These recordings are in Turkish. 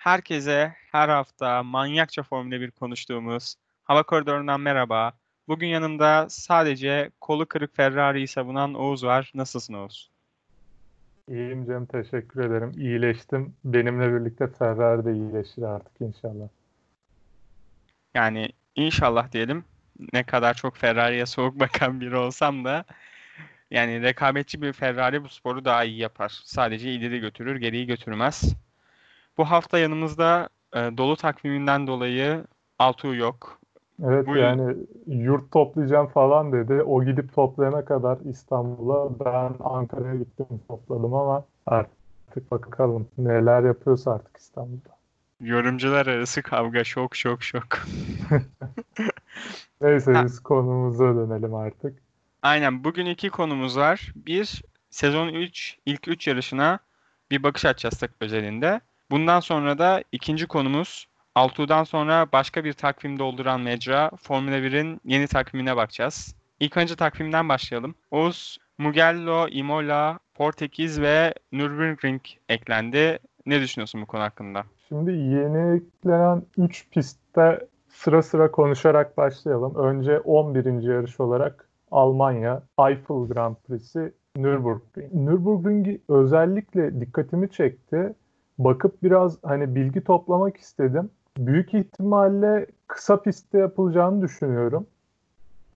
Herkese her hafta manyakça Formula 1 konuştuğumuz Hava Koridoru'ndan merhaba. Bugün yanımda sadece kolu kırık Ferrari'yi savunan Oğuz var. Nasılsın Oğuz? İyiyim Cem, teşekkür ederim. İyileştim. Benimle birlikte Ferrari de iyileşir artık inşallah. Yani inşallah diyelim. Ne kadar çok Ferrari'ye soğuk bakan biri olsam da yani rekabetçi bir Ferrari bu sporu daha iyi yapar. Sadece ileri götürür, geriyi götürmez. Bu hafta yanımızda e, dolu takviminden dolayı Altuğ yok. Evet Bu- yani yurt toplayacağım falan dedi. O gidip toplayana kadar İstanbul'a ben Ankara'ya gittim topladım ama artık bakalım neler yapıyorsa artık İstanbul'da. Yorumcular arası kavga şok şok şok. Neyse Ha. biz konumuza dönelim artık. Aynen bugün iki konumuz var. Bir sezon 3 ilk 3 yarışına bir bakış atacağız takip özelinde. Bundan sonra da ikinci konumuz Altuğ'dan sonra başka bir takvim dolduran mecra Formula 1'in yeni takvimine bakacağız. İlk önce takvimden başlayalım. Oğuz, Mugello, Imola, Portekiz ve Nürburgring eklendi. Ne düşünüyorsun bu konu hakkında? Şimdi yeni eklenen 3 pistte sıra sıra konuşarak başlayalım. Önce 11. yarış olarak Almanya Eiffel Grand Prix'si Nürburgring. Nürburgring özellikle dikkatimi çekti. Bakıp biraz hani bilgi toplamak istedim. Büyük ihtimalle kısa pistte yapılacağını düşünüyorum.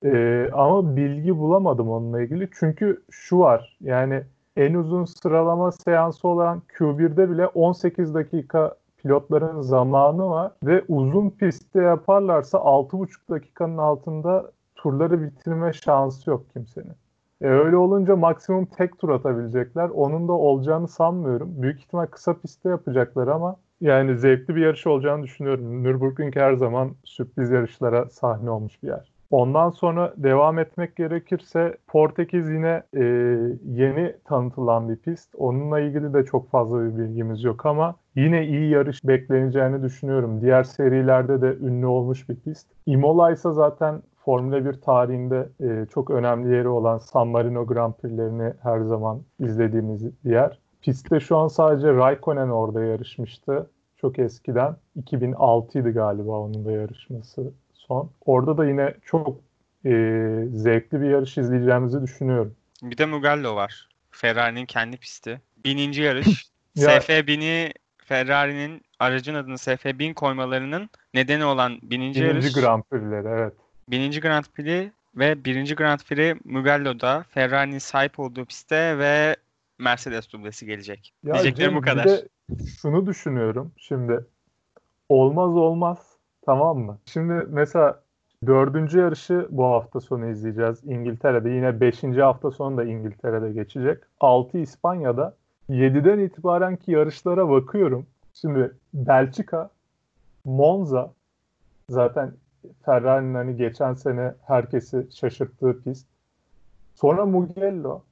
Ee, ama bilgi bulamadım onunla ilgili. Çünkü şu var yani en uzun sıralama seansı olan Q1'de bile 18 dakika pilotların zamanı var ve uzun pistte yaparlarsa 6,5 dakikanın altında turları bitirme şansı yok kimsenin. E öyle olunca maksimum tek tur atabilecekler. Onun da olacağını sanmıyorum. Büyük ihtimal kısa pistte yapacaklar ama yani zevkli bir yarış olacağını düşünüyorum. Nürburgring her zaman sürpriz yarışlara sahne olmuş bir yer. Ondan sonra devam etmek gerekirse Portekiz yine e, yeni tanıtılan bir pist. Onunla ilgili de çok fazla bir bilgimiz yok ama yine iyi yarış bekleneceğini düşünüyorum. Diğer serilerde de ünlü olmuş bir pist. Imola ise zaten Formula 1 tarihinde e, çok önemli yeri olan San Marino Grand Prix'lerini her zaman izlediğimiz bir yer. Pistte şu an sadece Raikkonen orada yarışmıştı. Çok eskiden. 2006 idi galiba onun da yarışması son. Orada da yine çok e, zevkli bir yarış izleyeceğimizi düşünüyorum. Bir de Mugello var. Ferrari'nin kendi pisti. Bininci yarış. Ya- SF1000'i Ferrari'nin aracın adını SF1000 koymalarının nedeni olan bininci, Birinci yarış. Grand Prix'leri evet. Bininci Grand Prix ve birinci Grand Prix Mugello'da Ferrari'nin sahip olduğu pistte ve Mercedes dublesi gelecek. Ya Diyeceklerim Cem, bu kadar. de şunu düşünüyorum. Şimdi olmaz olmaz tamam mı? Şimdi mesela dördüncü yarışı bu hafta sonu izleyeceğiz İngiltere'de. Yine beşinci hafta sonu da İngiltere'de geçecek. Altı İspanya'da. 7'den itibaren ki yarışlara bakıyorum. Şimdi Belçika, Monza zaten Ferrari'nin hani geçen sene herkesi şaşırttığı pist. Sonra Mugello,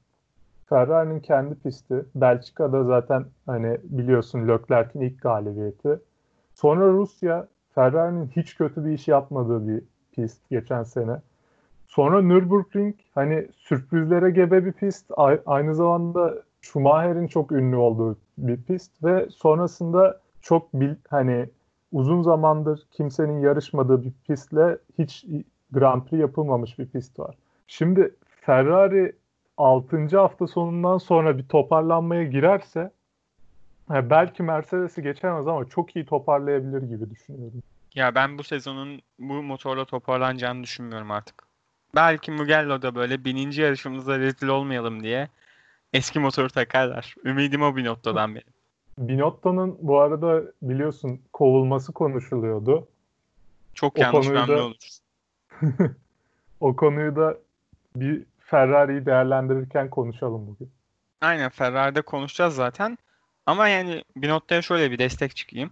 Ferrari'nin kendi pisti. Belçika'da zaten hani biliyorsun Leclerc'in ilk galibiyeti. Sonra Rusya, Ferrari'nin hiç kötü bir iş yapmadığı bir pist geçen sene. Sonra Nürburgring hani sürprizlere gebe bir pist. Aynı zamanda Schumacher'in çok ünlü olduğu bir pist ve sonrasında çok bil, hani uzun zamandır kimsenin yarışmadığı bir pistle hiç Grand Prix yapılmamış bir pist var. Şimdi Ferrari 6. hafta sonundan sonra bir toparlanmaya girerse ha, belki Mercedes'i geçemez ama çok iyi toparlayabilir gibi düşünüyorum. Ya ben bu sezonun bu motorla toparlanacağını düşünmüyorum artık. Belki Mugello'da böyle bininci yarışımızda rezil olmayalım diye eski motoru takarlar. Ümidim o Binotto'dan benim. Binotto'nun bu arada biliyorsun kovulması konuşuluyordu. Çok O yanlış bir hamle olur. O konuyu da bir Ferrari'yi değerlendirirken konuşalım bugün. Aynen Ferrari'de konuşacağız zaten. Ama yani Binotto'ya şöyle bir destek çıkayım.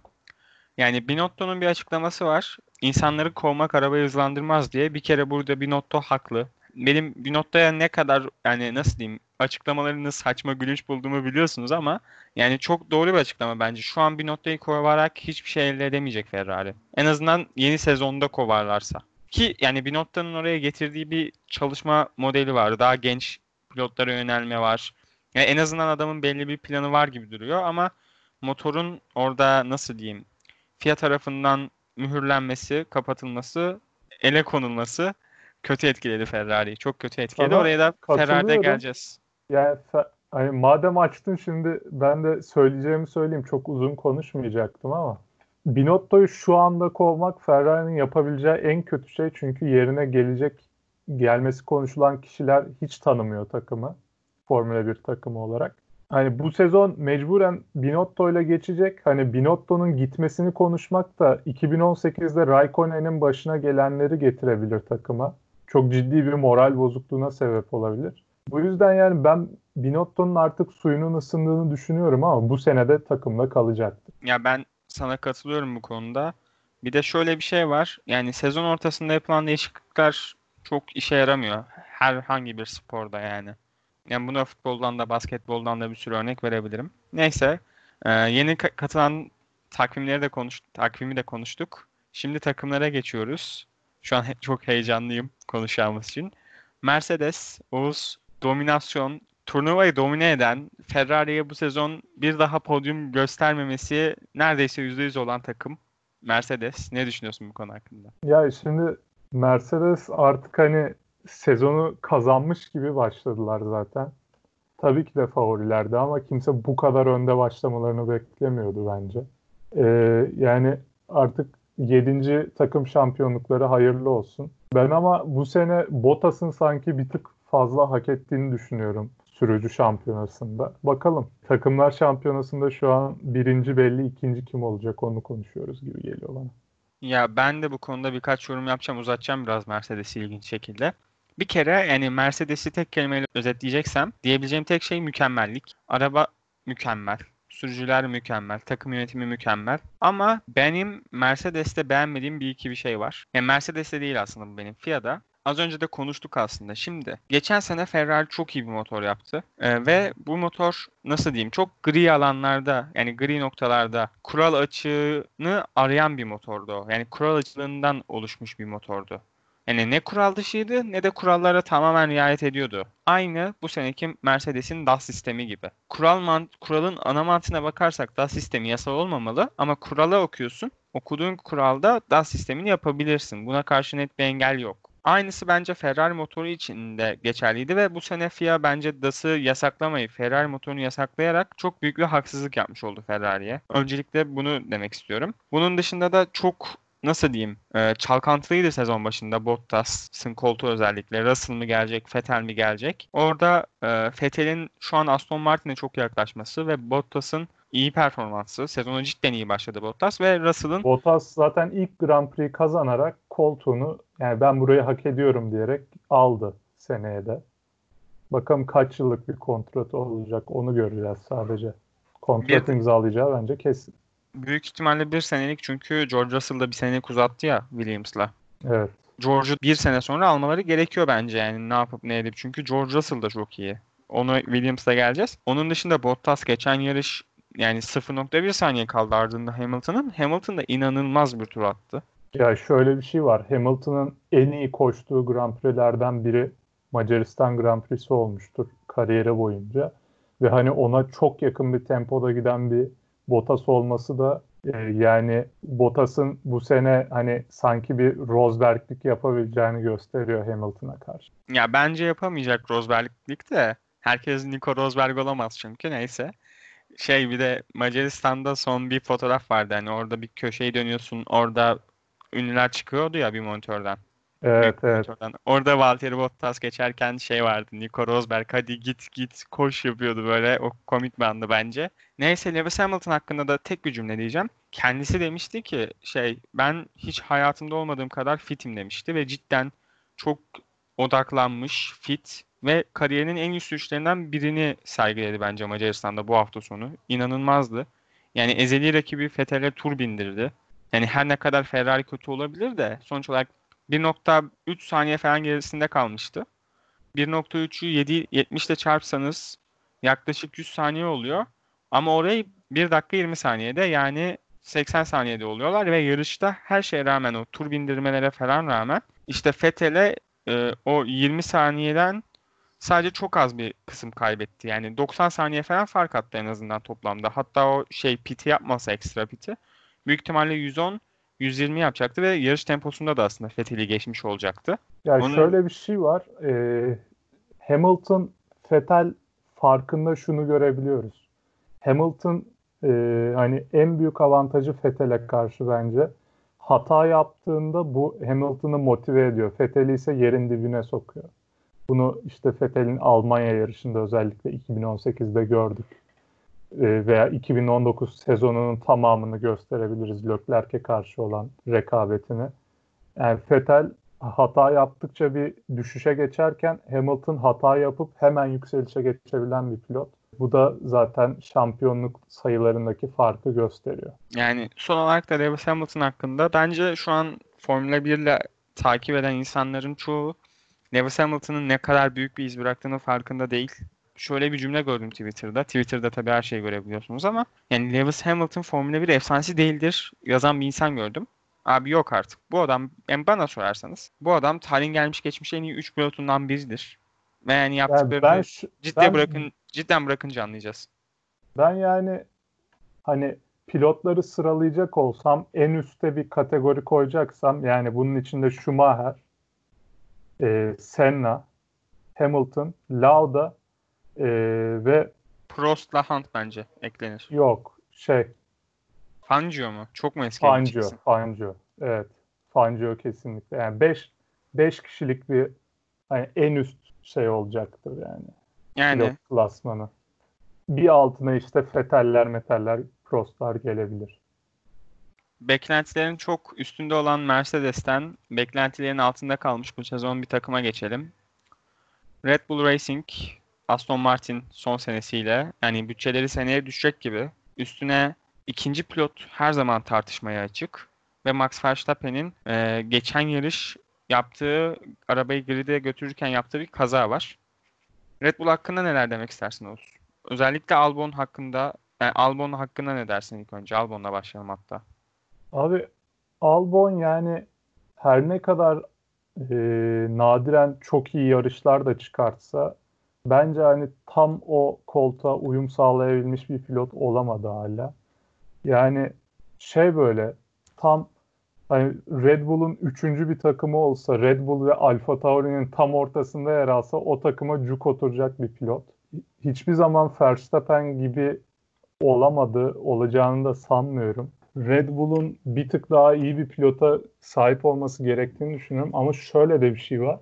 Yani Binotto'nun bir açıklaması var. İnsanları kovmak arabayı hızlandırmaz diye. Bir kere burada Binotto haklı. Benim Binotto'ya ne kadar yani nasıl diyeyim açıklamalarını saçma gülünç bulduğumu biliyorsunuz ama yani çok doğru bir açıklama bence. Şu an Binotto'yu kovarak hiçbir şey elde edemeyecek Ferrari. En azından yeni sezonda kovarlarsa. Ki yani Binotto'nun oraya getirdiği bir çalışma modeli var. Daha genç pilotlara yönelme var. Yani en azından adamın belli bir planı var gibi duruyor ama motorun orada nasıl diyeyim FIA tarafından mühürlenmesi, kapatılması, ele konulması kötü etkiledi Ferrari'yi. Çok kötü etkiledi. Sana Oraya da Ferrari'de geleceğiz. Yani hani madem açtın şimdi ben de söyleyeceğimi söyleyeyim. Çok uzun konuşmayacaktım ama Binotto'yu şu anda kovmak Ferrari'nin yapabileceği en kötü şey çünkü yerine gelecek gelmesi konuşulan kişiler hiç tanımıyor takımı. Formula 1 takımı olarak. Hani bu sezon mecburen Binotto ile geçecek. Hani Binotto'nun gitmesini konuşmak da 2018'de Raikkonen'in başına gelenleri getirebilir takıma. Çok ciddi bir moral bozukluğuna sebep olabilir. Bu yüzden yani ben Binotto'nun artık suyunun ısındığını düşünüyorum ama bu senede takımda kalacaktır. Ya ben sana katılıyorum bu konuda. Bir de şöyle bir şey var. Yani sezon ortasında yapılan değişiklikler çok işe yaramıyor. Herhangi bir sporda yani. Yani buna futboldan da basketboldan da bir sürü örnek verebilirim. Neyse. e, yeni ka- katılan takvimleri de konuş takvimi de konuştuk. Şimdi takımlara geçiyoruz. Şu an çok heyecanlıyım konuşacağımız için. Mercedes, Oğuz, dominasyon, turnuvayı domine eden, Ferrari'ye bu sezon bir daha podyum göstermemesi neredeyse %100 olan takım Mercedes. Ne düşünüyorsun bu konu hakkında? Ya şimdi Mercedes artık hani sezonu kazanmış gibi başladılar zaten. Tabii ki de favorilerdi ama kimse bu kadar önde başlamalarını beklemiyordu bence. Ee, yani artık 7. takım şampiyonlukları hayırlı olsun. Ben ama bu sene Bottas'ın sanki bir tık fazla hak ettiğini düşünüyorum sürücü şampiyonasında. Bakalım. Takımlar şampiyonasında şu an birinci belli, ikinci kim olacak onu konuşuyoruz gibi geliyor bana. Ya ben de bu konuda birkaç yorum yapacağım, uzatacağım biraz Mercedes'i ilginç şekilde. Bir kere yani Mercedes'i tek kelimeyle özetleyeceksem diyebileceğim tek şey mükemmellik. Araba mükemmel. Sürücüler mükemmel. Takım yönetimi mükemmel. Ama benim Mercedes'te beğenmediğim bir iki bir şey var. Yani Mercedes'te değil aslında bu benim. FIA'da. Az önce de konuştuk aslında. Şimdi geçen sene Ferrari çok iyi bir motor yaptı. Ee, ve bu motor nasıl diyeyim çok gri alanlarda yani gri noktalarda kural açığını arayan bir motordu. Yani kural açığından oluşmuş bir motordu. Yani ne kural dışıydı ne de kurallara tamamen riayet ediyordu. Aynı bu seneki Mercedes'in DAS sistemi gibi. Kural mant kuralın ana mantığına bakarsak DAS sistemi yasal olmamalı ama kurala okuyorsun. Okuduğun kuralda DAS sistemini yapabilirsin. Buna karşı net bir engel yok. Aynısı bence Ferrari motoru için de geçerliydi ve bu sene FIA bence DAS'ı yasaklamayıp Ferrari motorunu yasaklayarak çok büyük bir haksızlık yapmış oldu Ferrari'ye. Öncelikle bunu demek istiyorum. Bunun dışında da çok nasıl diyeyim e, çalkantılıydı sezon başında Bottas'ın koltuğu özellikle. Russell mı gelecek, Vettel mi gelecek? Orada e, Vettel'in şu an Aston Martin'e çok yaklaşması ve Bottas'ın iyi performansı. Sezona cidden iyi başladı Bottas ve Russell'ın Bottas zaten ilk Grand Prix kazanarak koltuğunu yani ben burayı hak ediyorum diyerek aldı seneye de. Bakalım kaç yıllık bir kontratı olacak onu göreceğiz sadece. Kontrat Bir- imzalayacağı bence kesin. Büyük ihtimalle bir senelik çünkü George Russell da bir senelik uzattı ya Williams'la. Evet. George'u bir sene sonra almaları gerekiyor bence yani ne yapıp ne edip. Çünkü George Russell da çok iyi. Onu Williams'la geleceğiz. Onun dışında Bottas geçen yarış yani 0.1 saniye kaldı ardında Hamilton'ın. Hamilton da inanılmaz bir tur attı. Ya şöyle bir şey var. Hamilton'ın en iyi koştuğu Grand Prix'lerden biri Macaristan Grand Prix'si olmuştur kariyeri boyunca. Ve hani ona çok yakın bir tempoda giden bir Bottas olması da e, yani Bottas'ın bu sene hani sanki bir Rosberg'lik yapabileceğini gösteriyor Hamilton'a karşı. Ya bence yapamayacak Rosberg'lik de. Herkes Nico Rosberg olamaz çünkü neyse. Şey bir de Macaristan'da son bir fotoğraf vardı. Hani orada bir köşeyi dönüyorsun. Orada ünlüler çıkıyordu ya bir monitörden. Evet evet. monitörden. Orada Valtteri Bottas geçerken şey vardı. Nico Rosberg hadi git git koş yapıyordu böyle. O komik bir andı bence. Neyse Lewis Hamilton hakkında da tek bir cümle diyeceğim. Kendisi demişti ki şey ben hiç hayatımda olmadığım kadar fitim demişti ve cidden çok odaklanmış, fit ve kariyerinin en üst sürüşlerinden birini sergiledi bence Macaristan'da bu hafta sonu. İnanılmazdı. Yani ezeli rakibi Vettel'e tur bindirdi. Yani her ne kadar Ferrari kötü olabilir de sonuç olarak 1.3 saniye falan gerisinde kalmıştı. 1.3'ü 7 70 ile çarpsanız yaklaşık 100 saniye oluyor. Ama orayı 1 dakika 20 saniyede yani 80 saniyede oluyorlar ve yarışta her şeye rağmen o tur bindirmelere falan rağmen işte Vettel'e e, o 20 saniyeden sadece çok az bir kısım kaybetti. Yani 90 saniye falan fark attı en azından toplamda. Hatta o şey piti yapmasa ekstra piti büyük ihtimalle 110 120 yapacaktı ve yarış temposunda da aslında Vettel'i geçmiş olacaktı. Yani Onun- şöyle bir şey var. Ee, Hamilton Vettel farkında şunu görebiliyoruz. Hamilton e, hani en büyük avantajı Vettel'e karşı bence. Hata yaptığında bu Hamilton'ı motive ediyor. Vettel'i ise yerin dibine sokuyor. Bunu işte Vettel'in Almanya yarışında özellikle 2018'de gördük. Ee, veya 2019 sezonunun tamamını gösterebiliriz Leclerc'e karşı olan rekabetini. Yani Vettel hata yaptıkça bir düşüşe geçerken Hamilton hata yapıp hemen yükselişe geçebilen bir pilot. Bu da zaten şampiyonluk sayılarındaki farkı gösteriyor. Yani son olarak da Lewis Hamilton hakkında bence şu an Formula 1 ile takip eden insanların çoğu Lewis Hamilton'ın ne kadar büyük bir iz bıraktığının farkında değil. Şöyle bir cümle gördüm Twitter'da. Twitter'da tabii her şeyi görebiliyorsunuz ama yani Lewis Hamilton Formula 1 efsanesi değildir yazan bir insan gördüm. Abi yok artık. Bu adam yani bana sorarsanız bu adam tarihin gelmiş geçmiş en iyi 3 pilotundan biridir. Ve yani Yani yaptıklarını ben şu- cidden ben- bırakın cidden bırakınca anlayacağız. Ben yani hani pilotları sıralayacak olsam en üste bir kategori koyacaksam yani bunun içinde Schumacher, e, Senna, Hamilton, Lauda e, ve Prost'la Hunt bence eklenir. yok şey Fangio mu? Çok mu eski Fangio? Fangio. Evet. Fangio kesinlikle. Yani 5 5 kişilik bir hani en üst şey olacaktır yani. Yani Pilot klasmanı. Bir altına işte Feteller, Meteller, Prostlar gelebilir. beklentilerin çok üstünde olan Mercedes'ten beklentilerin altında kalmış bu sezon bir takıma geçelim. Red Bull Racing, Aston Martin son senesiyle yani bütçeleri seneye düşecek gibi. Üstüne ikinci pilot her zaman tartışmaya açık. Ve Max Verstappen'in e, geçen yarış yaptığı arabayı grid'e götürürken yaptığı bir kaza var. Red Bull hakkında neler demek istersin Oğuz? Özellikle Albon hakkında, yani Albon hakkında ne dersin ilk önce? Albon'la başlayalım hatta. Abi Albon yani her ne kadar e, nadiren çok iyi yarışlar da çıkartsa bence hani tam o koltuğa uyum sağlayabilmiş bir pilot olamadı hala. Yani şey böyle tam hani Red Bull'un üçüncü bir takımı olsa Red Bull ve Alfa Tauri'nin tam ortasında yer alsa o takıma cuk oturacak bir pilot. Hiçbir zaman Verstappen gibi olamadı, olacağını da sanmıyorum. Red Bull'un bir tık daha iyi bir pilota sahip olması gerektiğini düşünüyorum. Ama şöyle de bir şey var.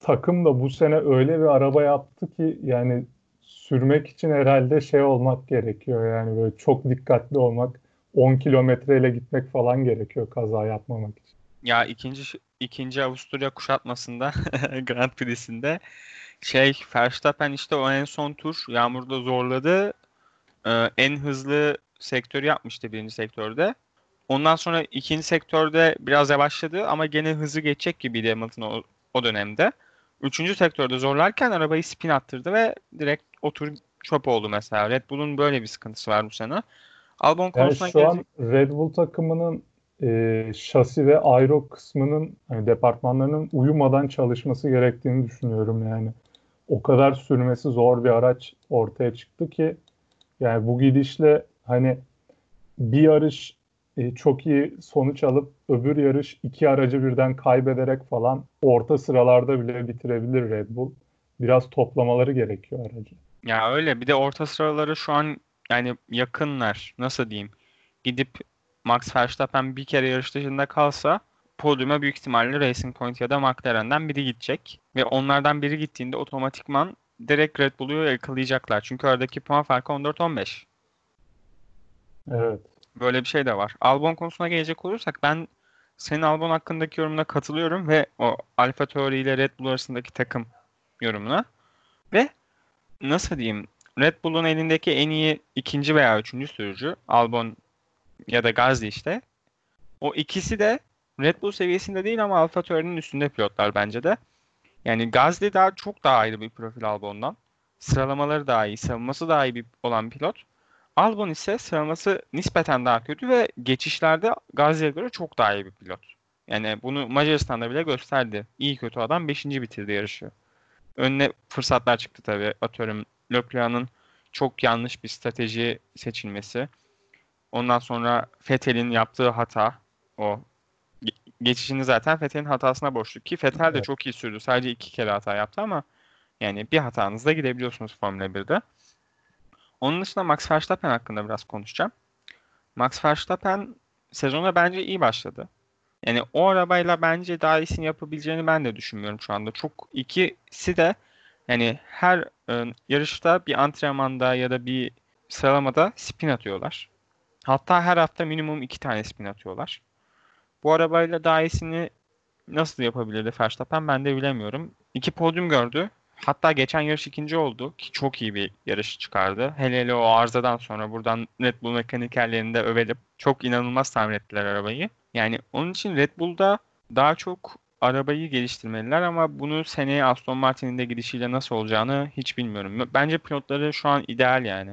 Takım da bu sene öyle bir araba yaptı ki yani sürmek için herhalde şey olmak gerekiyor. Yani böyle çok dikkatli olmak, 10 kilometreyle gitmek falan gerekiyor kaza yapmamak için. Ya ikinci ikinci Avusturya kuşatmasında Grand Prix'sinde şey Verstappen işte o en son tur yağmurda zorladı. Ee, en hızlı sektörü yapmıştı birinci sektörde. Ondan sonra ikinci sektörde biraz yavaşladı ama gene hızı geçecek gibiydi Hamilton o, o dönemde. Üçüncü sektörde zorlarken arabayı spin attırdı ve direkt o tur çöp oldu mesela. Red Bull'un böyle bir sıkıntısı var bu sene. Albon Yani konusuna şu an gelecek- Red Bull takımının e, şasi ve aero kısmının hani departmanlarının uyumadan çalışması gerektiğini düşünüyorum yani. O kadar sürmesi zor bir araç ortaya çıktı ki yani bu gidişle hani bir yarış e, çok iyi sonuç alıp öbür yarış iki aracı birden kaybederek falan orta sıralarda bile bitirebilir Red Bull. Biraz toplamaları gerekiyor aracı. Ya öyle bir de orta sıraları şu an yani yakınlar. Nasıl diyeyim? Gidip Max Verstappen bir kere yarış dışında kalsa podyuma büyük ihtimalle Racing Point ya da McLaren'den biri gidecek. Ve onlardan biri gittiğinde otomatikman direkt Red Bull'u yakalayacaklar. Çünkü aradaki puan farkı 14-15. Evet. Böyle bir şey de var. Albon konusuna gelecek olursak ben senin Albon hakkındaki yorumuna katılıyorum ve o Alfa Tauri ile Red Bull arasındaki takım yorumuna. Ve nasıl diyeyim Red Bull'un elindeki en iyi ikinci veya üçüncü sürücü Albon ya da Gasly işte. O ikisi de Red Bull seviyesinde değil ama Alfa Tauri'nin üstünde pilotlar bence de. Yani Gasly daha çok daha ayrı bir profil Albon'dan. Sıralamaları daha iyi, savunması daha iyi bir olan pilot. Albon ise sıralaması nispeten daha kötü ve geçişlerde Gasly'ye göre çok daha iyi bir pilot. Yani bunu Macaristan'da bile gösterdi. İyi kötü adam 5. bitirdi yarışı. Önüne fırsatlar çıktı tabii. Atıyorum Leclerc'in çok yanlış bir strateji seçilmesi. Ondan sonra Vettel'in yaptığı hata o geçişini zaten Vettel'in hatasına borçlu ki Vettel de Evet. çok iyi sürdü. Sadece iki kere hata yaptı ama yani bir hatanızda gidebiliyorsunuz Formula 1'de. Onun dışında Max Verstappen hakkında biraz konuşacağım. Max Verstappen sezona bence iyi başladı. Yani o arabayla bence daha iyisini yapabileceğini ben de düşünmüyorum şu anda. Çok ikisi de yani her e, yarışta bir antrenmanda ya da bir sıralamada spin atıyorlar. Hatta her hafta minimum iki tane spin atıyorlar. Bu arabayla daha iyisini nasıl yapabilirdi Verstappen ben de bilemiyorum. İki podyum gördü. Hatta geçen yarış ikinci oldu ki çok iyi bir yarış çıkardı. Hele hele o arızadan sonra buradan Red Bull mekanikerlerini de övelim. Çok inanılmaz tamir ettiler arabayı. Yani onun için Red Bull'da daha çok arabayı geliştirmeliler ama bunu seneye Aston Martin'in de gidişiyle nasıl olacağını hiç bilmiyorum. Bence pilotları şu an ideal yani.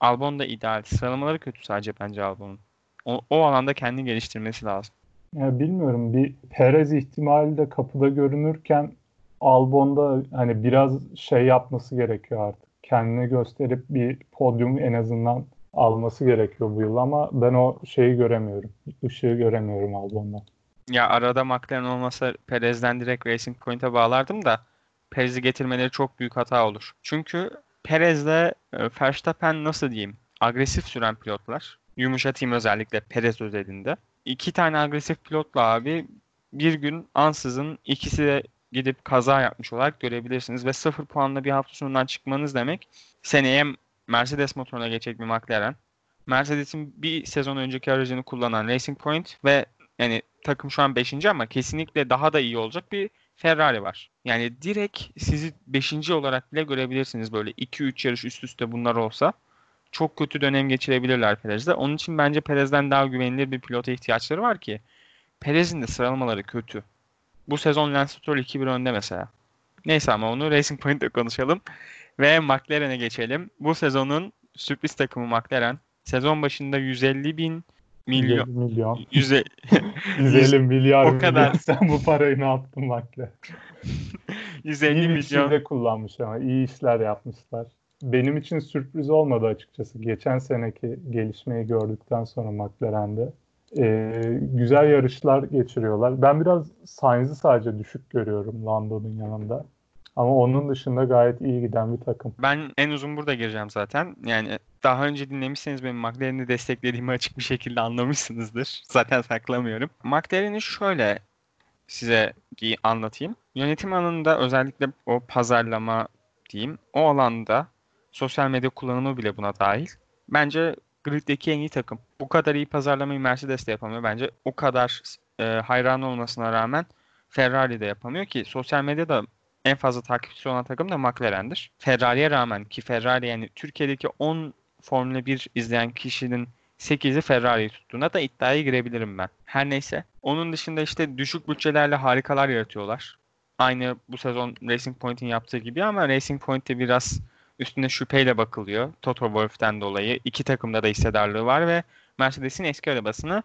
Albon da ideal. Sıralamaları kötü sadece bence Albon'un. O, o alanda kendini geliştirmesi lazım. Ya bilmiyorum bir Perez ihtimali de kapıda görünürken Albon'da hani biraz şey yapması gerekiyor artık. Kendini gösterip bir podyum en azından alması gerekiyor bu yıl ama ben o şeyi göremiyorum. Işığı göremiyorum Albon'dan. Ya arada McLaren olmasa Perez'den direkt Racing Point'e bağlardım da Perez'i getirmeleri çok büyük hata olur. Çünkü Perez'le e, Verstappen nasıl diyeyim agresif süren pilotlar. Yumuşatayım özellikle Perez özelinde. İki tane agresif pilotla abi bir gün ansızın ikisi de gidip kaza yapmış olarak görebilirsiniz ve sıfır puanla bir hafta sonundan çıkmanız demek seneye Mercedes motoruna geçecek bir McLaren. Mercedes'in bir sezon önceki aracını kullanan Racing Point ve yani takım şu an 5. ama kesinlikle daha da iyi olacak bir Ferrari var. Yani direkt sizi 5. olarak bile görebilirsiniz böyle 2-3 yarış üst üste bunlar olsa. Çok kötü dönem geçirebilirler Perez'de. Onun için bence Perez'den daha güvenilir bir pilota ihtiyaçları var ki Perez'in de sıralamaları kötü. Bu sezon Lance Stroll 2-1 önde mesela. Neyse ama onu Racing Point'te konuşalım. Ve McLaren'e geçelim. Bu sezonun sürpriz takımı McLaren. Sezon başında 150 bin milyon 150 milyon. 100, 150 milyar o kadar. milyon. Sen bu parayı ne yaptın Makle? 150 İyi milyon şekilde kullanmış ama iyi işler yapmışlar. Benim için sürpriz olmadı açıkçası. Geçen seneki gelişmeyi gördükten sonra McLaren'de. Ee, güzel yarışlar geçiriyorlar. Ben biraz Sainz'ı sadece düşük görüyorum Lando'nun yanında. Ama onun dışında gayet iyi giden bir takım. Ben en uzun burada gireceğim zaten. Yani daha önce dinlemişseniz benim McLaren'i desteklediğimi açık bir şekilde anlamışsınızdır. Zaten saklamıyorum. McLaren'i şöyle size anlatayım. Yönetim alanında özellikle o pazarlama diyeyim, o alanda sosyal medya kullanımı bile buna dahil. Bence griddeki en iyi takım. Bu kadar iyi pazarlamayı Mercedes de yapamıyor. Bence o kadar e, hayran olmasına rağmen Ferrari de yapamıyor ki sosyal medyada en fazla takipçisi olan takım da McLaren'dir. Ferrari'ye rağmen ki Ferrari yani Türkiye'deki 10 Formula 1 izleyen kişinin 8'i Ferrari'yi tuttuğuna da iddiaya girebilirim ben. Her neyse. Onun dışında işte düşük bütçelerle harikalar yaratıyorlar. Aynı bu sezon Racing Point'in yaptığı gibi ama Racing Point'te biraz üstüne şüpheyle bakılıyor. Toto Wolff'ten dolayı. iki takımda da hissedarlığı var ve Mercedes'in eski arabasını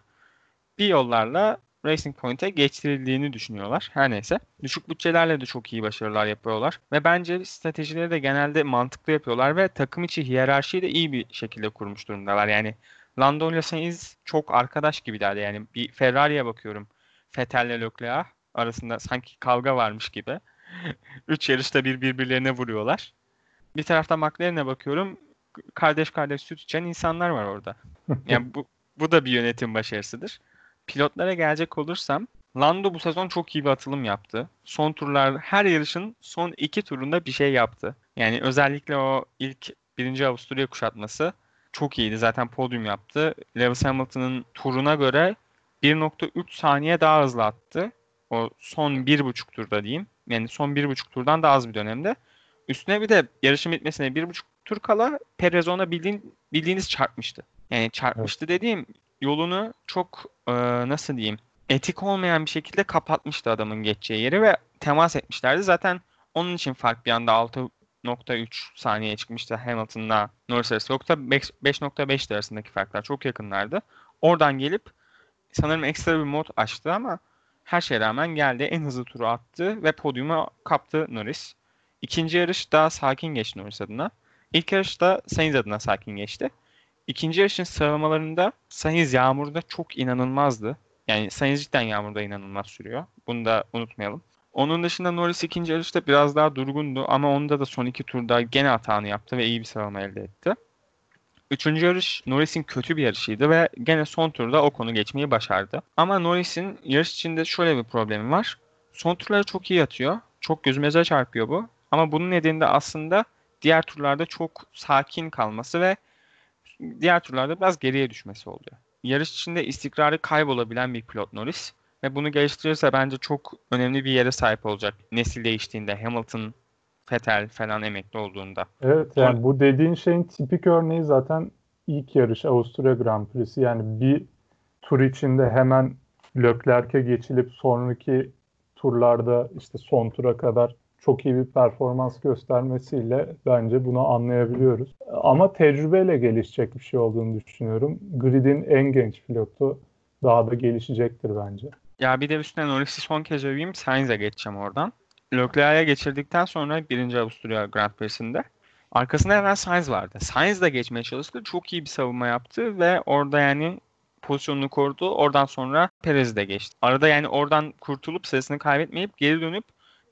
bir yollarla Racing Point'e geçtirildiğini düşünüyorlar. Her neyse. Düşük bütçelerle de çok iyi başarılar yapıyorlar. Ve bence stratejileri de genelde mantıklı yapıyorlar ve takım içi hiyerarşiyi de iyi bir şekilde kurmuş durumdalar. Yani Lando ile Sainz çok arkadaş gibilerdi. Yani bir Ferrari'ye bakıyorum. Vettel ile Leclerc arasında sanki kavga varmış gibi. Üç yarışta bir birbirlerine vuruyorlar. Bir tarafta McLaren'e bakıyorum. Kardeş kardeş süt içen insanlar var orada. Yani bu, bu da bir yönetim başarısıdır. Pilotlara gelecek olursam Lando bu sezon çok iyi bir atılım yaptı. Son turlar her yarışın son iki turunda bir şey yaptı. Yani özellikle o ilk birinci Avusturya kuşatması çok iyiydi. Zaten podyum yaptı. Lewis Hamilton'ın turuna göre 1.3 saniye daha hızlı attı. O son bir buçuk turda diyeyim. Yani son bir buçuk turdan daha az bir dönemde. Üstüne bir de yarışın bitmesine bir buçuk tur kala Perez ona bildiğin, bildiğiniz çarpmıştı. Yani çarpmıştı evet. dediğim yolunu çok e, nasıl diyeyim etik olmayan bir şekilde kapatmıştı adamın geçeceği yeri ve temas etmişlerdi. Zaten onun için fark bir anda 6.3 saniyeye çıkmıştı Hamilton'la Norris arası. Yoksa 5.5 arasındaki farklar çok yakınlardı. Oradan gelip sanırım ekstra bir mod açtı ama her şeye rağmen geldi. En hızlı turu attı ve podyuma kaptı Norris. İkinci yarış daha sakin geçti Norris adına. İlk yarış da Sainz adına sakin geçti. ikinci yarışın sıralamalarında Sainz yağmurda çok inanılmazdı. Yani Sainz cidden yağmurda inanılmaz sürüyor. Bunu da unutmayalım. Onun dışında Norris ikinci yarışta biraz daha durgundu ama onda da son iki turda gene hatanı yaptı ve iyi bir sıralama elde etti. Üçüncü yarış Norris'in kötü bir yarışıydı ve gene son turda o konu geçmeyi başardı. Ama Norris'in yarış içinde şöyle bir problemi var. Son turları çok iyi atıyor. Çok gözümüze çarpıyor bu. Ama bunun nedeni de aslında diğer turlarda çok sakin kalması ve diğer turlarda biraz geriye düşmesi oluyor. Yarış içinde istikrarı kaybolabilen bir pilot Norris ve bunu geliştirirse bence çok önemli bir yere sahip olacak. Nesil değiştiğinde Hamilton, Vettel falan emekli olduğunda. Evet yani bu dediğin şeyin tipik örneği zaten ilk yarış Avusturya Grand Prix'si. Yani bir tur içinde hemen Leclerc'e geçilip sonraki turlarda işte son tura kadar çok iyi bir performans göstermesiyle bence bunu anlayabiliyoruz. Ama tecrübeyle gelişecek bir şey olduğunu düşünüyorum. Grid'in en genç pilotu daha da gelişecektir bence. Ya bir de üstüne Norris'i son kez öveyim. Sainz'e geçeceğim oradan. Leclerc'e geçirdikten sonra 1. Avusturya Grand Prix'sinde arkasında hemen Sainz vardı. Sainz de geçmeye çalıştı. Çok iyi bir savunma yaptı ve orada yani pozisyonunu korudu. Oradan sonra Perez de geçti. Arada yani oradan kurtulup sesini kaybetmeyip geri dönüp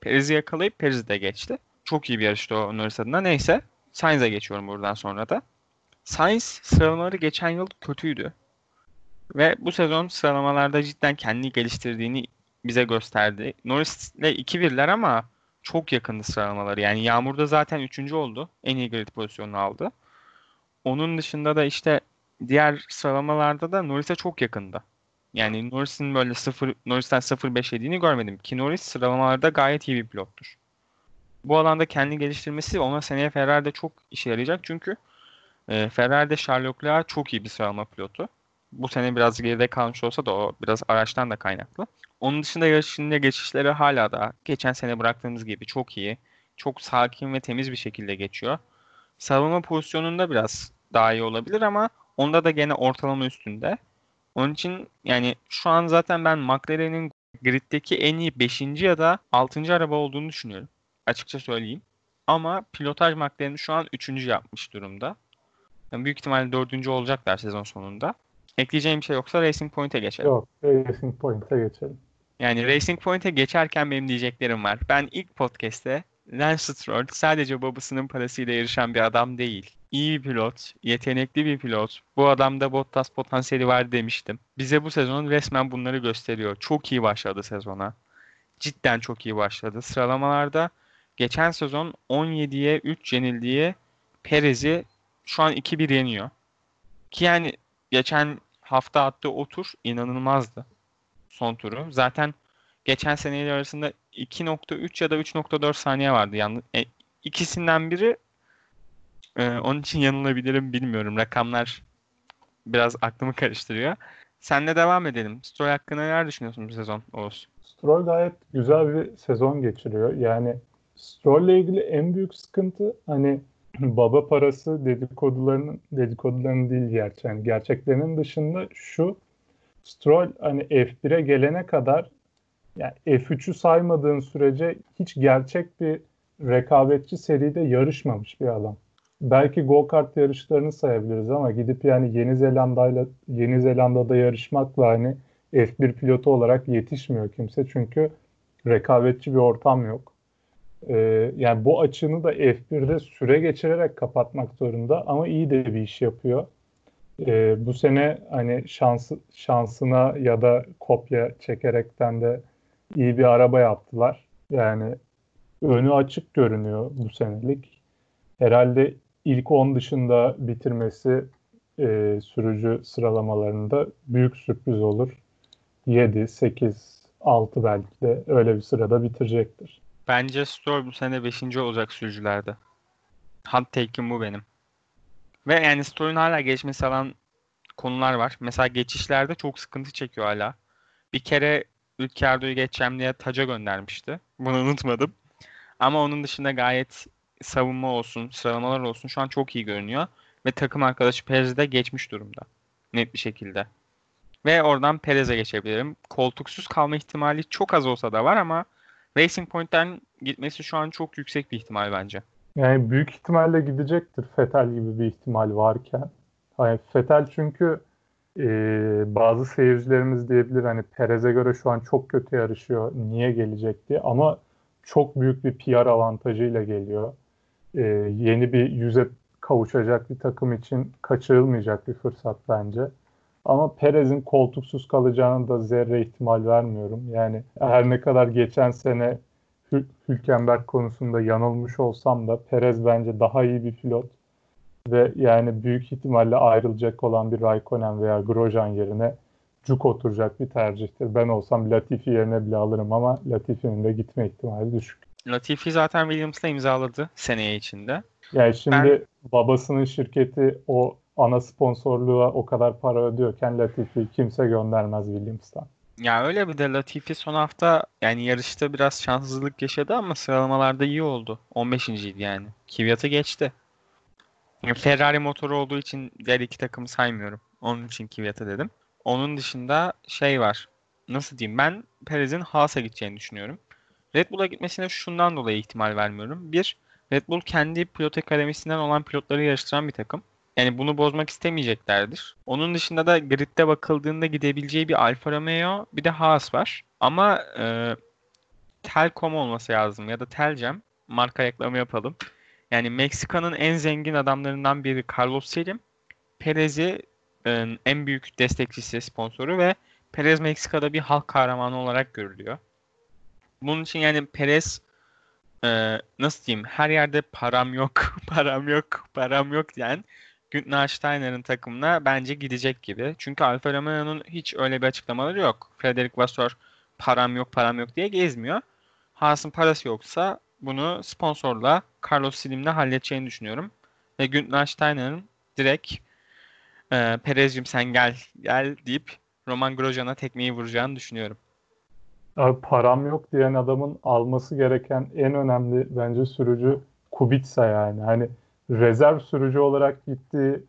Perez'i yakalayıp Perez de geçti. Çok iyi bir yarıştı o Norris adına. Neyse Sainz'e geçiyorum buradan sonra da. Sainz sıralamaları geçen yıl kötüydü. Ve bu sezon sıralamalarda cidden kendini geliştirdiğini bize gösterdi. Norris'le 2-1'ler ama çok yakındı sıralamaları. Yani Yağmur'da zaten 3. oldu. En iyi grid pozisyonunu aldı. Onun dışında da işte diğer sıralamalarda da Norris'e çok yakındı. Yani Norris'in böyle 0 Norris'ten 0-5 yediğini görmedim. Ki Norris sıralamalarda gayet iyi bir pilottur. Bu alanda kendini geliştirmesi ona seneye Ferrari'de çok işe yarayacak. Çünkü e, Ferrari'de Charles Leclerc çok iyi bir sıralama pilotu. Bu sene biraz geride kalmış olsa da o biraz araçtan da kaynaklı. Onun dışında yarışında geçişleri hala da geçen sene bıraktığımız gibi çok iyi. Çok sakin ve temiz bir şekilde geçiyor. Savunma pozisyonunda biraz daha iyi olabilir ama onda da gene ortalama üstünde. Onun için yani şu an zaten ben McLaren'in griddeki en iyi 5. ya da 6. araba olduğunu düşünüyorum. Açıkça söyleyeyim. Ama pilotaj McLaren'i şu an 3. yapmış durumda. Yani büyük ihtimalle 4. olacaklar sezon sonunda. Ekleyeceğim bir şey yoksa Racing Point'e geçelim. Yok, Racing Point'e geçelim. Yani Racing Point'e geçerken benim diyeceklerim var. Ben ilk podcast'te Lance Stroll sadece babasının parasıyla yarışan bir adam değil. İyi bir pilot, yetenekli bir pilot. Bu adamda Bottas potansiyeli var demiştim. Bize bu sezon resmen bunları gösteriyor. Çok iyi başladı sezona. Cidden çok iyi başladı. Sıralamalarda geçen sezon 17'ye 3 yenildiği Perez'i şu an 2-1 yeniyor. Ki yani geçen hafta attığı o tur inanılmazdı. Son turu. Zaten geçen seneyle arasında 2.3 ya da 3.4 saniye vardı. Yani e, ikisinden biri e, onun için yanılabilirim bilmiyorum. Rakamlar biraz aklımı karıştırıyor. Senle devam edelim. Stroll hakkında neler düşünüyorsun bu sezon Oğuz? Stroll gayet güzel bir sezon geçiriyor. Yani Stroll ile ilgili en büyük sıkıntı hani baba parası dedikodularının dedikodularının değil gerçi. Yani gerçeklerinin dışında şu Stroll hani F1'e gelene kadar yani F3'ü saymadığın sürece hiç gerçek bir rekabetçi seride yarışmamış bir adam. Belki go-kart yarışlarını sayabiliriz ama gidip yani Yeni Zelanda'yla Yeni Zelanda'da yarışmakla hani F1 pilotu olarak yetişmiyor kimse çünkü rekabetçi bir ortam yok. Ee, yani bu açığını da F1'de süre geçirerek kapatmak zorunda ama iyi de bir iş yapıyor. Ee, bu sene hani şansı, şansına ya da kopya çekerekten de iyi bir araba yaptılar. Yani önü açık görünüyor bu senelik. Herhalde ilk 10 dışında bitirmesi e, sürücü sıralamalarında büyük sürpriz olur. 7, 8, 6 belki de öyle bir sırada bitirecektir. Bence Stroll bu sene 5. olacak sürücülerde. Hot take'im bu benim. Ve yani Stroll'ün hala geçmesi alan konular var. Mesela geçişlerde çok sıkıntı çekiyor hala. Bir kere Ricciardo'yu geçeceğim diye taca göndermişti. Bunu unutmadım. Ama onun dışında gayet savunma olsun, sıralamalar olsun şu an çok iyi görünüyor. Ve takım arkadaşı Perez'i de geçmiş durumda. Net bir şekilde. Ve oradan Perez'e geçebilirim. Koltuksuz kalma ihtimali çok az olsa da var ama Racing Point'ten gitmesi şu an çok yüksek bir ihtimal bence. Yani büyük ihtimalle gidecektir Fetel gibi bir ihtimal varken. Hani Fetel çünkü e, bazı seyircilerimiz diyebilir hani Perez'e göre şu an çok kötü yarışıyor. Niye gelecek diye ama çok büyük bir PR avantajıyla geliyor. E, yeni bir yüze kavuşacak bir takım için kaçırılmayacak bir fırsat bence. Ama Perez'in koltuksuz kalacağını da zerre ihtimal vermiyorum. Yani her ne kadar geçen sene Hül Hülkenberg konusunda yanılmış olsam da Perez bence daha iyi bir pilot ve yani büyük ihtimalle ayrılacak olan bir Raikkonen veya Grosjean yerine cuk oturacak bir tercihtir. Ben olsam Latifi yerine bile alırım ama Latifi'nin de gitme ihtimali düşük. Latifi zaten Williams'la imzaladı seneye içinde. Yani şimdi ben... babasının şirketi o ana sponsorluğa o kadar para ödüyorken Latifi kimse göndermez Williams'tan. Ya öyle bir de Latifi son hafta yani yarışta biraz şanssızlık yaşadı ama sıralamalarda iyi oldu. 15. idi yani. Kvyat'ı geçti. Ferrari motoru olduğu için diğer iki takımı saymıyorum. Onun için Kvyat'a dedim. Onun dışında şey var. Nasıl diyeyim? Ben Perez'in Haas'a gideceğini düşünüyorum. Red Bull'a gitmesine şundan dolayı ihtimal vermiyorum. Bir, Red Bull kendi pilot akademisinden olan pilotları yarıştıran bir takım. Yani bunu bozmak istemeyeceklerdir. Onun dışında da gridde bakıldığında gidebileceği bir Alfa Romeo bir de Haas var. Ama e, Telcom olması lazım ya da Telcem. Marka reklamı yapalım. Yani Meksika'nın en zengin adamlarından biri Carlos Slim. Perez'i e, en büyük destekçisi, sponsoru ve Perez Meksika'da bir halk kahramanı olarak görülüyor. Bunun için yani Perez e, nasıl diyeyim her yerde param yok, param yok, param yok diyen Günther Steiner'ın takımına bence gidecek gibi. Çünkü Alfa Romeo'nun hiç öyle bir açıklamaları yok. Frederic Vasseur param yok, param yok diye gezmiyor. Haas'ın parası yoksa bunu sponsorla Carlos Slim'le halledeceğini düşünüyorum. Ve Günther Steiner'ın direkt e, Perez'cim sen gel gel deyip Roman Grosjean'a tekmeyi vuracağını düşünüyorum. Abi param yok diyen adamın alması gereken en önemli bence sürücü Kubica yani. Hani rezerv sürücü olarak gittiği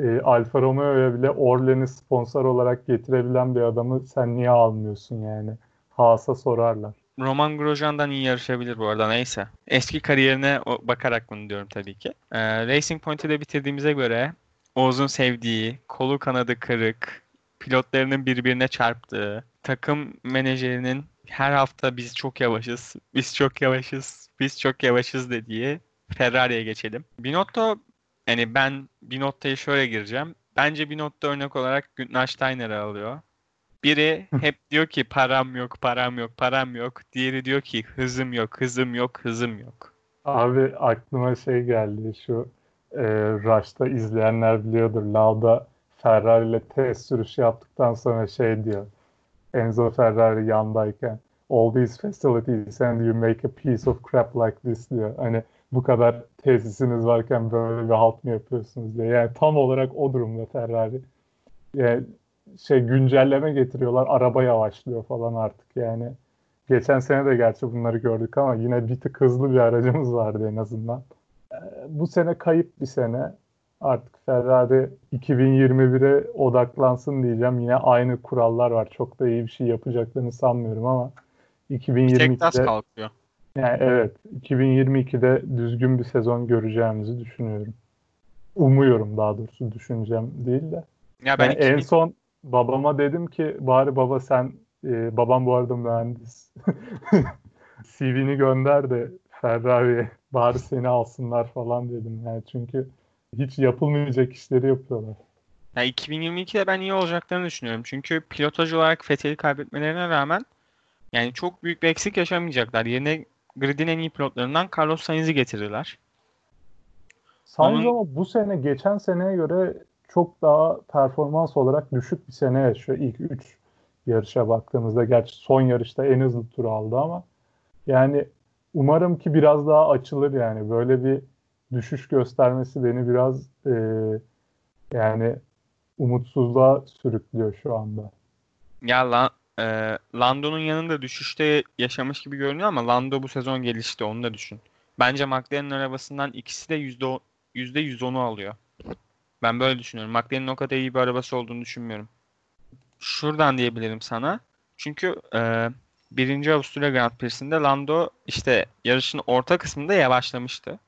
e, Alfa Romeo'ya bile Orlen'i sponsor olarak getirebilen bir adamı sen niye almıyorsun yani? Haas'a sorarlar. Roman Grosjean'dan iyi yarışabilir bu arada neyse. Eski kariyerine bakarak bunu diyorum tabii ki. Ee, Racing Point'i de bitirdiğimize göre Oğuz'un sevdiği, kolu kanadı kırık, pilotlarının birbirine çarptığı, takım menajerinin her hafta biz çok yavaşız, biz çok yavaşız, biz çok yavaşız dediği Ferrari'ye geçelim. Binotto yani ben Binotto'ya şöyle gireceğim. Bence Binotto örnek olarak Günther Steiner'ı alıyor. Biri hep diyor ki param yok, param yok, param yok. Diğeri diyor ki hızım yok, hızım yok, hızım yok. Abi aklıma şey geldi şu e, Rush'ta izleyenler biliyordur. Lauda Ferrari ile test sürüşü yaptıktan sonra şey diyor. Enzo Ferrari yandayken all these facilities and you make a piece of crap like this diyor. Hani bu kadar tesisiniz varken böyle bir halt mı yapıyorsunuz diye. Yani tam olarak o durumda Ferrari. Yani şey güncelleme getiriyorlar. Araba yavaşlıyor falan artık yani. Geçen sene de gerçi bunları gördük ama yine bir tık hızlı bir aracımız vardı en azından. Ee, bu sene kayıp bir sene. Artık Ferrari 2021'e odaklansın diyeceğim. Yine aynı kurallar var. Çok da iyi bir şey yapacaklarını sanmıyorum ama 2022'de kalkıyor. Yani evet 2022'de düzgün bir sezon göreceğimizi düşünüyorum. Umuyorum daha doğrusu düşüneceğim değil de. Ya ben yani 2000... en son babama dedim ki bari baba sen e, babam bu arada mühendis. CV'ni gönder de Ferrari'ye bari seni alsınlar falan dedim. Yani çünkü hiç yapılmayacak işleri yapıyorlar. Ya 2022'de ben iyi olacaklarını düşünüyorum. Çünkü pilotaj olarak Fethel'i kaybetmelerine rağmen yani çok büyük bir eksik yaşamayacaklar. Yerine gridin en iyi pilotlarından Carlos Sainz'i getirirler. Sainz Onun... ama bu sene geçen seneye göre çok daha performans olarak düşük bir sene yaşıyor. İlk 3 yarışa baktığımızda gerçi son yarışta en hızlı tur aldı ama yani umarım ki biraz daha açılır yani böyle bir düşüş göstermesi beni biraz e, yani umutsuzluğa sürüklüyor şu anda. Ya lan e, Lando'nun yanında düşüşte yaşamış gibi görünüyor ama Lando bu sezon gelişti onu da düşün. Bence McLaren'in arabasından ikisi de yüzde yüzde 110'u alıyor. Ben böyle düşünüyorum. McLaren'in o kadar iyi bir arabası olduğunu düşünmüyorum. Şuradan diyebilirim sana. Çünkü e, birinci Avusturya Grand Prix'sinde Lando işte yarışın orta kısmında yavaşlamıştı.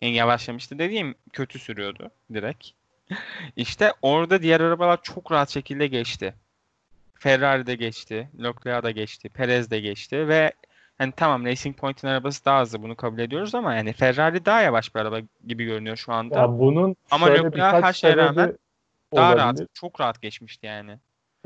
Yani yavaşlamıştı dediğim kötü sürüyordu direkt. İşte orada diğer arabalar çok rahat şekilde geçti. Ferrari de geçti, Leclerc da geçti, Perez de geçti ve hani tamam Racing Point'in arabası daha hızlı bunu kabul ediyoruz ama yani Ferrari daha yavaş bir araba gibi görünüyor şu anda. Ya bunun Ama Leclerc her şeye rağmen daha olabilir. rahat, çok rahat geçmişti yani.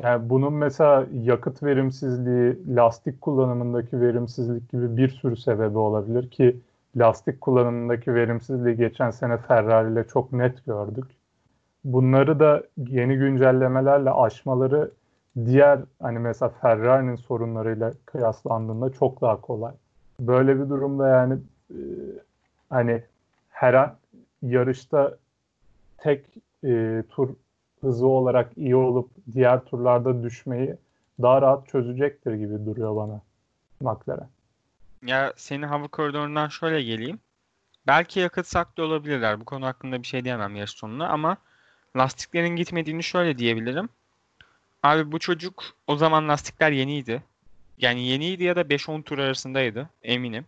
Yani bunun mesela yakıt verimsizliği, lastik kullanımındaki verimsizlik gibi bir sürü sebebi olabilir ki lastik kullanımındaki verimsizliği geçen sene Ferrari ile çok net gördük. Bunları da yeni güncellemelerle aşmaları diğer hani mesela Ferrari'nin sorunlarıyla kıyaslandığında çok daha kolay. Böyle bir durumda yani e, hani her an yarışta tek e, tur hızı olarak iyi olup diğer turlarda düşmeyi daha rahat çözecektir gibi duruyor bana McLaren. Ya senin hava koridorundan şöyle geleyim. Belki yakıt saklıyor olabilirler. Bu konu hakkında bir şey diyemem yarış sonuna ama lastiklerin gitmediğini şöyle diyebilirim. Abi bu çocuk o zaman lastikler yeniydi. Yani yeniydi ya da 5-10 tur arasındaydı eminim.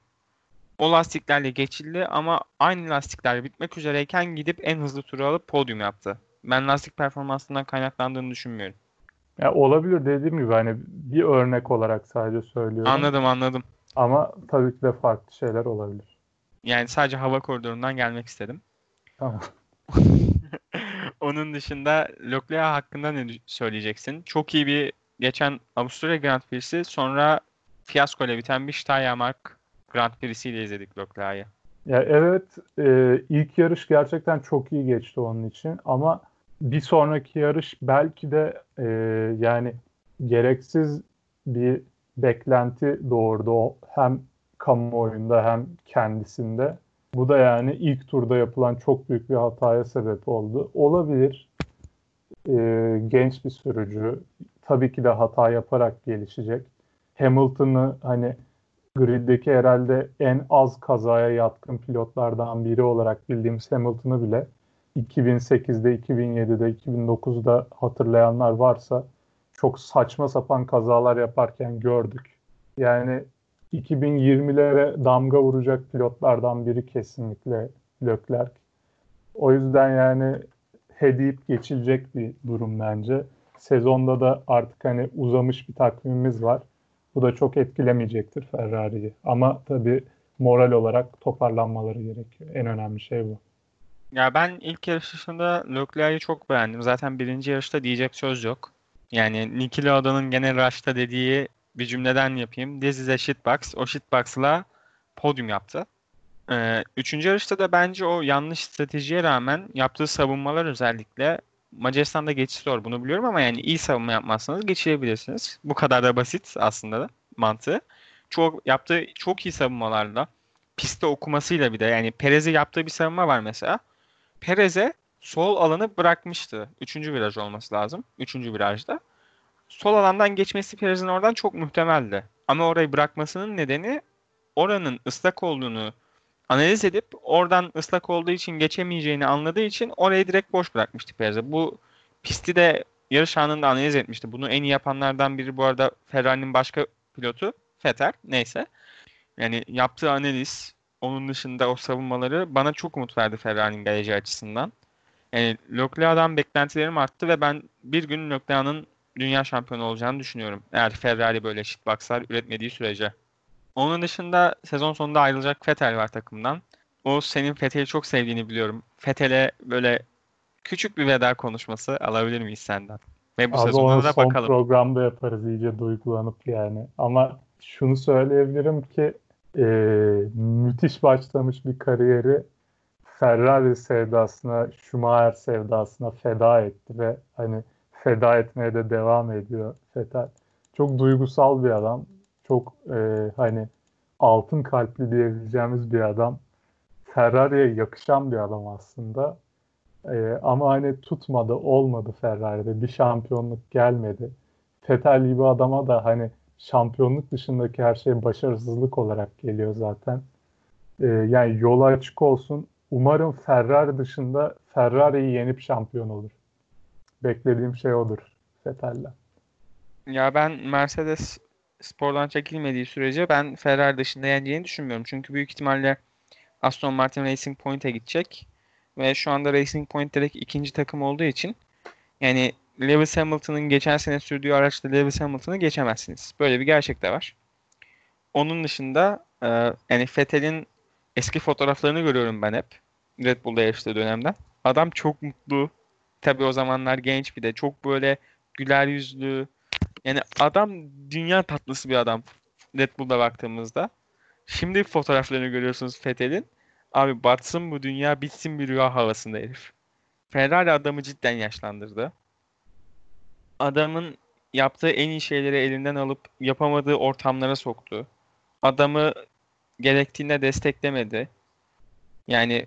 O lastiklerle geçildi ama aynı lastikler bitmek üzereyken gidip en hızlı turu alıp podyum yaptı. Ben lastik performansından kaynaklandığını düşünmüyorum. Ya olabilir dediğim gibi hani bir örnek olarak sadece söylüyorum. Anladım anladım. Ama tabii ki de farklı şeyler olabilir. Yani sadece hava koridorundan gelmek istedim. Tamam. Onun dışında Leclerc hakkında ne söyleyeceksin? Çok iyi bir geçen Avusturya Grand Prix'si sonra fiyasko ile biten bir Steiermark Grand Prix'si ile izledik Leclerc'i. Ya evet e, ilk yarış gerçekten çok iyi geçti onun için ama bir sonraki yarış belki de e, yani gereksiz bir beklenti doğurdu o hem kamuoyunda hem kendisinde. Bu da yani ilk turda yapılan çok büyük bir hataya sebep oldu. Olabilir. E, genç bir sürücü. Tabii ki de hata yaparak gelişecek. Hamilton'ı hani griddeki herhalde en az kazaya yatkın pilotlardan biri olarak bildiğimiz Hamilton'ı bile 2008'de, 2007'de, 2009'da hatırlayanlar varsa çok saçma sapan kazalar yaparken gördük. Yani 2020'lere damga vuracak pilotlardan biri kesinlikle Leclerc. O yüzden yani hediyip geçilecek bir durum bence. Sezonda da artık hani uzamış bir takvimimiz var. Bu da çok etkilemeyecektir Ferrari'yi. Ama tabii moral olarak toparlanmaları gerekiyor. En önemli şey bu. Ya ben ilk yarışında Leclerc'i çok beğendim. Zaten birinci yarışta diyecek söz yok. Yani Niki Lauda'nın gene Rush'ta dediği bir cümleden yapayım. This is a shitbox. O shitbox'la podyum yaptı. Ee, üçüncü yarışta da bence o yanlış stratejiye rağmen yaptığı savunmalar özellikle Macaristan'da geçiş zor bunu biliyorum ama yani iyi savunma yapmazsanız geçirebilirsiniz. Bu kadar da basit aslında da mantığı. Çok yaptığı çok iyi savunmalarla pistte okumasıyla bir de yani Perez'e yaptığı bir savunma var mesela. Perez'e sol alanı bırakmıştı. Üçüncü viraj olması lazım. Üçüncü virajda. Sol alandan geçmesi Perez'in oradan çok muhtemeldi. Ama orayı bırakmasının nedeni oranın ıslak olduğunu analiz edip oradan ıslak olduğu için geçemeyeceğini anladığı için orayı direkt boş bırakmıştı Perez'e. Bu pisti de yarış anında analiz etmişti. Bunu en iyi yapanlardan biri bu arada Ferrari'nin başka pilotu Vettel. Neyse. Yani yaptığı analiz onun dışında o savunmaları bana çok umut verdi Ferrari'nin geleceği açısından. Yani Leclerc'den beklentilerim arttı ve ben bir gün Leclerc'ın dünya şampiyonu olacağını düşünüyorum. Eğer Ferrari böyle shitboxlar üretmediği sürece. Onun dışında sezon sonunda ayrılacak Vettel var takımdan. O senin Vettel'i çok sevdiğini biliyorum. Vettel'e böyle küçük bir veda konuşması alabilir miyiz senden? Ve bu Abi sezonda da son bakalım. programda yaparız iyice duygulanıp yani. Ama şunu söyleyebilirim ki e, müthiş başlamış bir kariyeri Ferrari sevdasına, Schumacher sevdasına feda etti ve hani feda etmeye de devam ediyor Vettel. Çok duygusal bir adam. Çok e, hani altın kalpli diyebileceğimiz bir adam. Ferrari'ye yakışan bir adam aslında. E, ama hani tutmadı, olmadı Ferrari'de. Bir şampiyonluk gelmedi. Vettel gibi adama da hani şampiyonluk dışındaki her şey başarısızlık olarak geliyor zaten. E, yani yolu açık olsun. Umarım Ferrari dışında Ferrari'yi yenip şampiyon olur. Beklediğim şey odur Vettel'den. Ya ben Mercedes spordan çekilmediği sürece ben Ferrari dışında yeneceğini düşünmüyorum. Çünkü büyük ihtimalle Aston Martin Racing Point'e gidecek ve şu anda Racing Point direkt ikinci takım olduğu için yani Lewis Hamilton'ın geçen sene sürdüğü araçta Lewis Hamilton'ı geçemezsiniz. Böyle bir gerçek de var. Onun dışında e, yani Vettel'in eski fotoğraflarını görüyorum ben hep. Red Bull'da yarıştığı dönemden. Adam çok mutlu. Tabii o zamanlar genç bir de. Çok böyle güler yüzlü. Yani adam dünya tatlısı bir adam. Red Bull'da baktığımızda. Şimdi fotoğraflarını görüyorsunuz Vettel'in. Abi batsın bu dünya bitsin bir rüya havasında herif. Ferrari adamı cidden yaşlandırdı. Adamın yaptığı en iyi şeyleri elinden alıp yapamadığı ortamlara soktu. Adamı gerektiğinde desteklemedi. Yani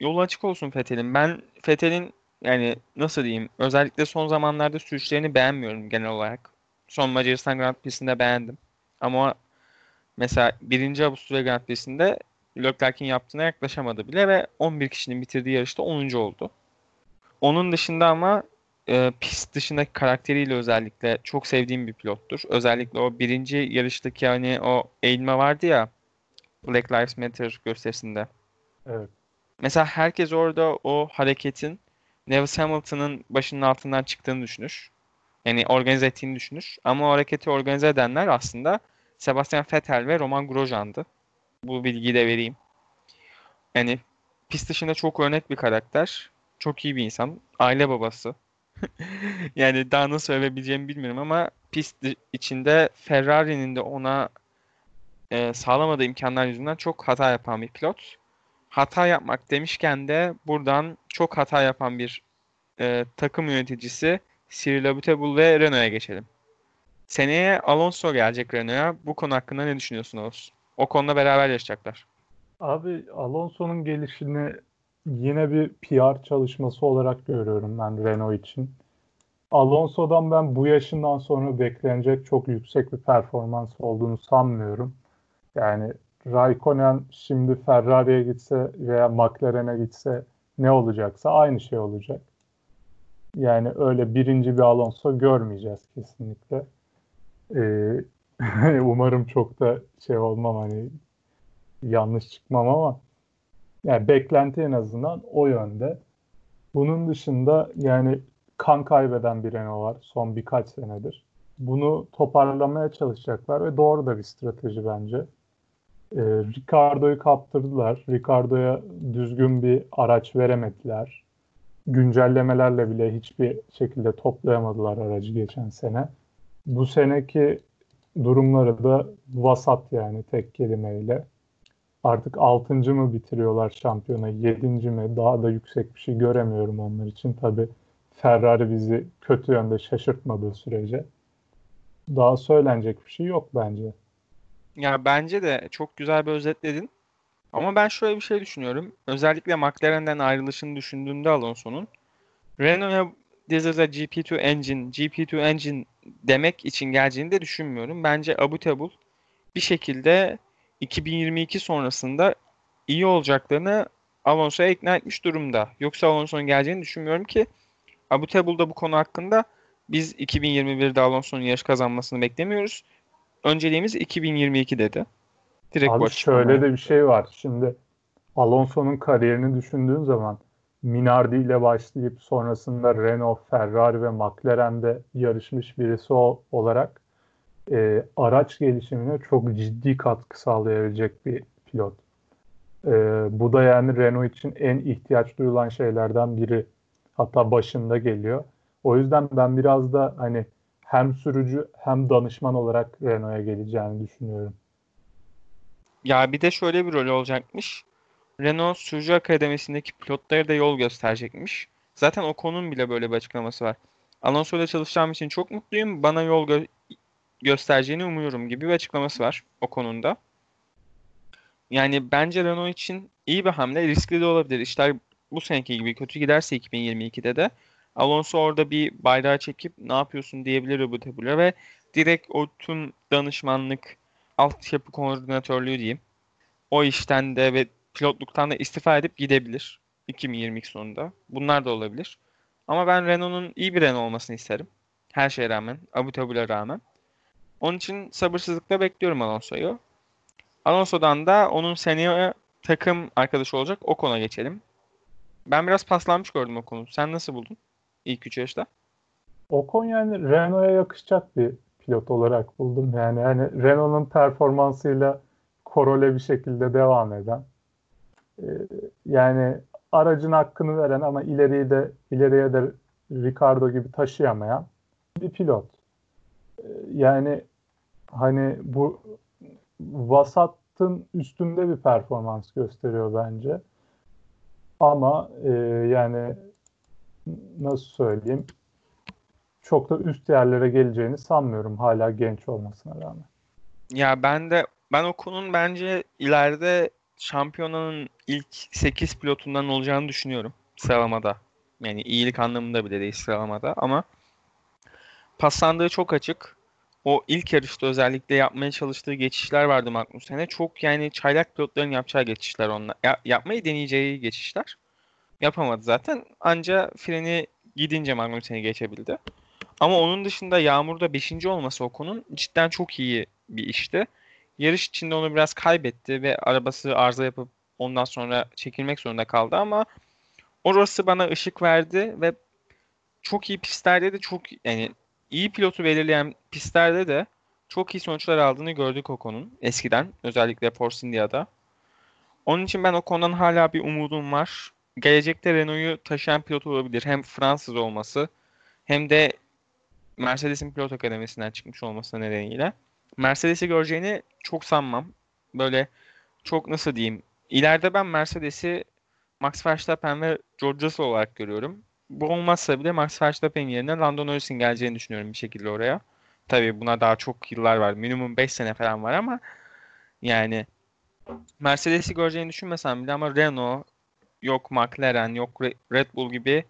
yolu açık olsun Fethel'in. Ben Fethel'in yani nasıl diyeyim özellikle son zamanlarda sürüşlerini beğenmiyorum genel olarak. Son Macaristan Grand Prix'sinde beğendim. Ama mesela birinci Avusturya Grand Prix'sinde Leclerc'in yaptığına yaklaşamadı bile ve 11 kişinin bitirdiği yarışta 10. oldu. Onun dışında ama e, pist dışındaki karakteriyle özellikle çok sevdiğim bir pilottur. Özellikle o birinci yarıştaki hani o eğilme vardı ya Black Lives Matter gösterisinde. Evet. Mesela herkes orada o hareketin Lewis Hamilton'ın başının altından çıktığını düşünür. Yani organize ettiğini düşünür. Ama o hareketi organize edenler aslında Sebastian Vettel ve Roman Grosjean'dı. Bu bilgiyi de vereyim. Yani pist dışında çok örnek bir karakter. Çok iyi bir insan. Aile babası. yani daha nasıl söyleyebileceğimi bilmiyorum ama pist içinde Ferrari'nin de ona e, sağlamadığı imkanlar yüzünden çok hata yapan bir pilot. Hata yapmak demişken de buradan çok hata yapan bir e, takım yöneticisi Cyril Abiteboul ve Renault'a geçelim. Seneye Alonso gelecek Renault'a. Bu konu hakkında ne düşünüyorsun Oğuz? O konuda beraber yaşayacaklar. Abi Alonso'nun gelişini yine bir PR çalışması olarak görüyorum ben Renault için. Alonso'dan ben bu yaşından sonra beklenecek çok yüksek bir performans olduğunu sanmıyorum. Yani Raikkonen şimdi Ferrari'ye gitse veya McLaren'e gitse ne olacaksa aynı şey olacak. Yani öyle birinci bir Alonso görmeyeceğiz kesinlikle. Ee, umarım çok da şey olmam hani yanlış çıkmam ama yani beklenti en azından o yönde. Bunun dışında yani kan kaybeden bir Renault var son birkaç senedir. Bunu toparlamaya çalışacaklar ve doğru da bir strateji bence. Ee, Ricardo'yu kaptırdılar. Ricardo'ya düzgün bir araç veremediler. Güncellemelerle bile hiçbir şekilde toplayamadılar aracı geçen sene. Bu seneki durumları da vasat yani tek kelimeyle. Artık 6. mı bitiriyorlar şampiyona, 7. mi? Daha da yüksek bir şey göremiyorum onlar için. Tabi Ferrari bizi kötü yönde şaşırtmadığı sürece. Daha söylenecek bir şey yok bence. Ya bence de çok güzel bir özetledin. Ama ben şöyle bir şey düşünüyorum. Özellikle McLaren'den ayrılışını düşündüğümde Alonso'nun Renault'a this is a GP2 engine, GP2 engine demek için geleceğini de düşünmüyorum. Bence Abu Tabul bir şekilde 2022 sonrasında iyi olacaklarını Alonso'ya ikna etmiş durumda. Yoksa Alonso'nun geleceğini düşünmüyorum ki Abu Tabul'da bu konu hakkında biz 2021'de Alonso'nun yarış kazanmasını beklemiyoruz. Önceliğimiz 2022 dedi. Direkt Abi şöyle de bir şey var. Şimdi Alonso'nun kariyerini düşündüğün zaman Minardi ile başlayıp sonrasında Renault, Ferrari ve McLaren'de yarışmış birisi olarak e, araç gelişimine çok ciddi katkı sağlayabilecek bir pilot. E, bu da yani Renault için en ihtiyaç duyulan şeylerden biri. Hatta başında geliyor. O yüzden ben biraz da hani hem sürücü hem danışman olarak Renault'a geleceğini düşünüyorum. Ya bir de şöyle bir rol olacakmış. Renault Sürücü Akademisi'ndeki pilotlara da yol gösterecekmiş. Zaten o konunun bile böyle bir açıklaması var. Alonso ile çalışacağım için çok mutluyum. Bana yol gö- göstereceğini umuyorum gibi bir açıklaması var o konuda. Yani bence Renault için iyi bir hamle. Riskli de olabilir. İşler bu seneki gibi kötü giderse 2022'de de Alonso orada bir bayrağı çekip ne yapıyorsun diyebilir bu tabula ve direkt o tüm danışmanlık, altyapı koordinatörlüğü diyeyim. O işten de ve pilotluktan da istifa edip gidebilir 2022 sonunda. Bunlar da olabilir. Ama ben Renault'un iyi bir Renault olmasını isterim. Her şeye rağmen, Abu Dhabi'le rağmen. Onun için sabırsızlıkla bekliyorum Alonso'yu. Alonso'dan da onun seneye takım arkadaşı olacak o kona geçelim. Ben biraz paslanmış gördüm o konu. Sen nasıl buldun ilk 3 yarışta? Ocon yani Renault'a yakışacak bir pilot olarak buldum. Yani hani Renault'un performansıyla korole bir şekilde devam eden e, yani aracın hakkını veren ama ileriyi de ileriye de Ricardo gibi taşıyamayan bir pilot. E, yani hani bu vasatın üstünde bir performans gösteriyor bence. Ama e, yani nasıl söyleyeyim çok da üst yerlere geleceğini sanmıyorum hala genç olmasına rağmen. Ya ben de ben Okun'un bence ileride şampiyonanın ilk 8 pilotundan olacağını düşünüyorum sıralamada. Yani iyilik anlamında bile değil sıralamada ama paslandığı çok açık. O ilk yarışta özellikle yapmaya çalıştığı geçişler vardı Magnussen'e. Çok yani çaylak pilotların yapacağı geçişler onlar. Ya, yapmayı deneyeceği geçişler. Yapamadı zaten. Anca freni gidince Magnussen'i geçebildi. Ama onun dışında Yağmur'da 5. olması Okun'un cidden çok iyi bir işti. Yarış içinde onu biraz kaybetti ve arabası arıza yapıp ondan sonra çekilmek zorunda kaldı ama orası bana ışık verdi ve çok iyi pistlerde de çok yani iyi pilotu belirleyen pistlerde de çok iyi sonuçlar aldığını gördük Ocon'un eskiden özellikle Force India'da. Onun için ben Ocon'dan hala bir umudum var. Gelecekte Renault'u taşıyan pilot olabilir. Hem Fransız olması hem de Mercedes'in pilot akademisinden çıkmış olması nedeniyle. Mercedes'i göreceğini çok sanmam. Böyle çok nasıl diyeyim. İleride ben Mercedes'i Max Verstappen ve George Russell olarak görüyorum. Bu olmazsa bile Max Verstappen yerine Lando Norris'in geleceğini düşünüyorum bir şekilde oraya. Tabii buna daha çok yıllar var. Minimum 5 sene falan var ama yani Mercedes'i göreceğini düşünmesem bile ama Renault, yok McLaren, yok Red Bull gibi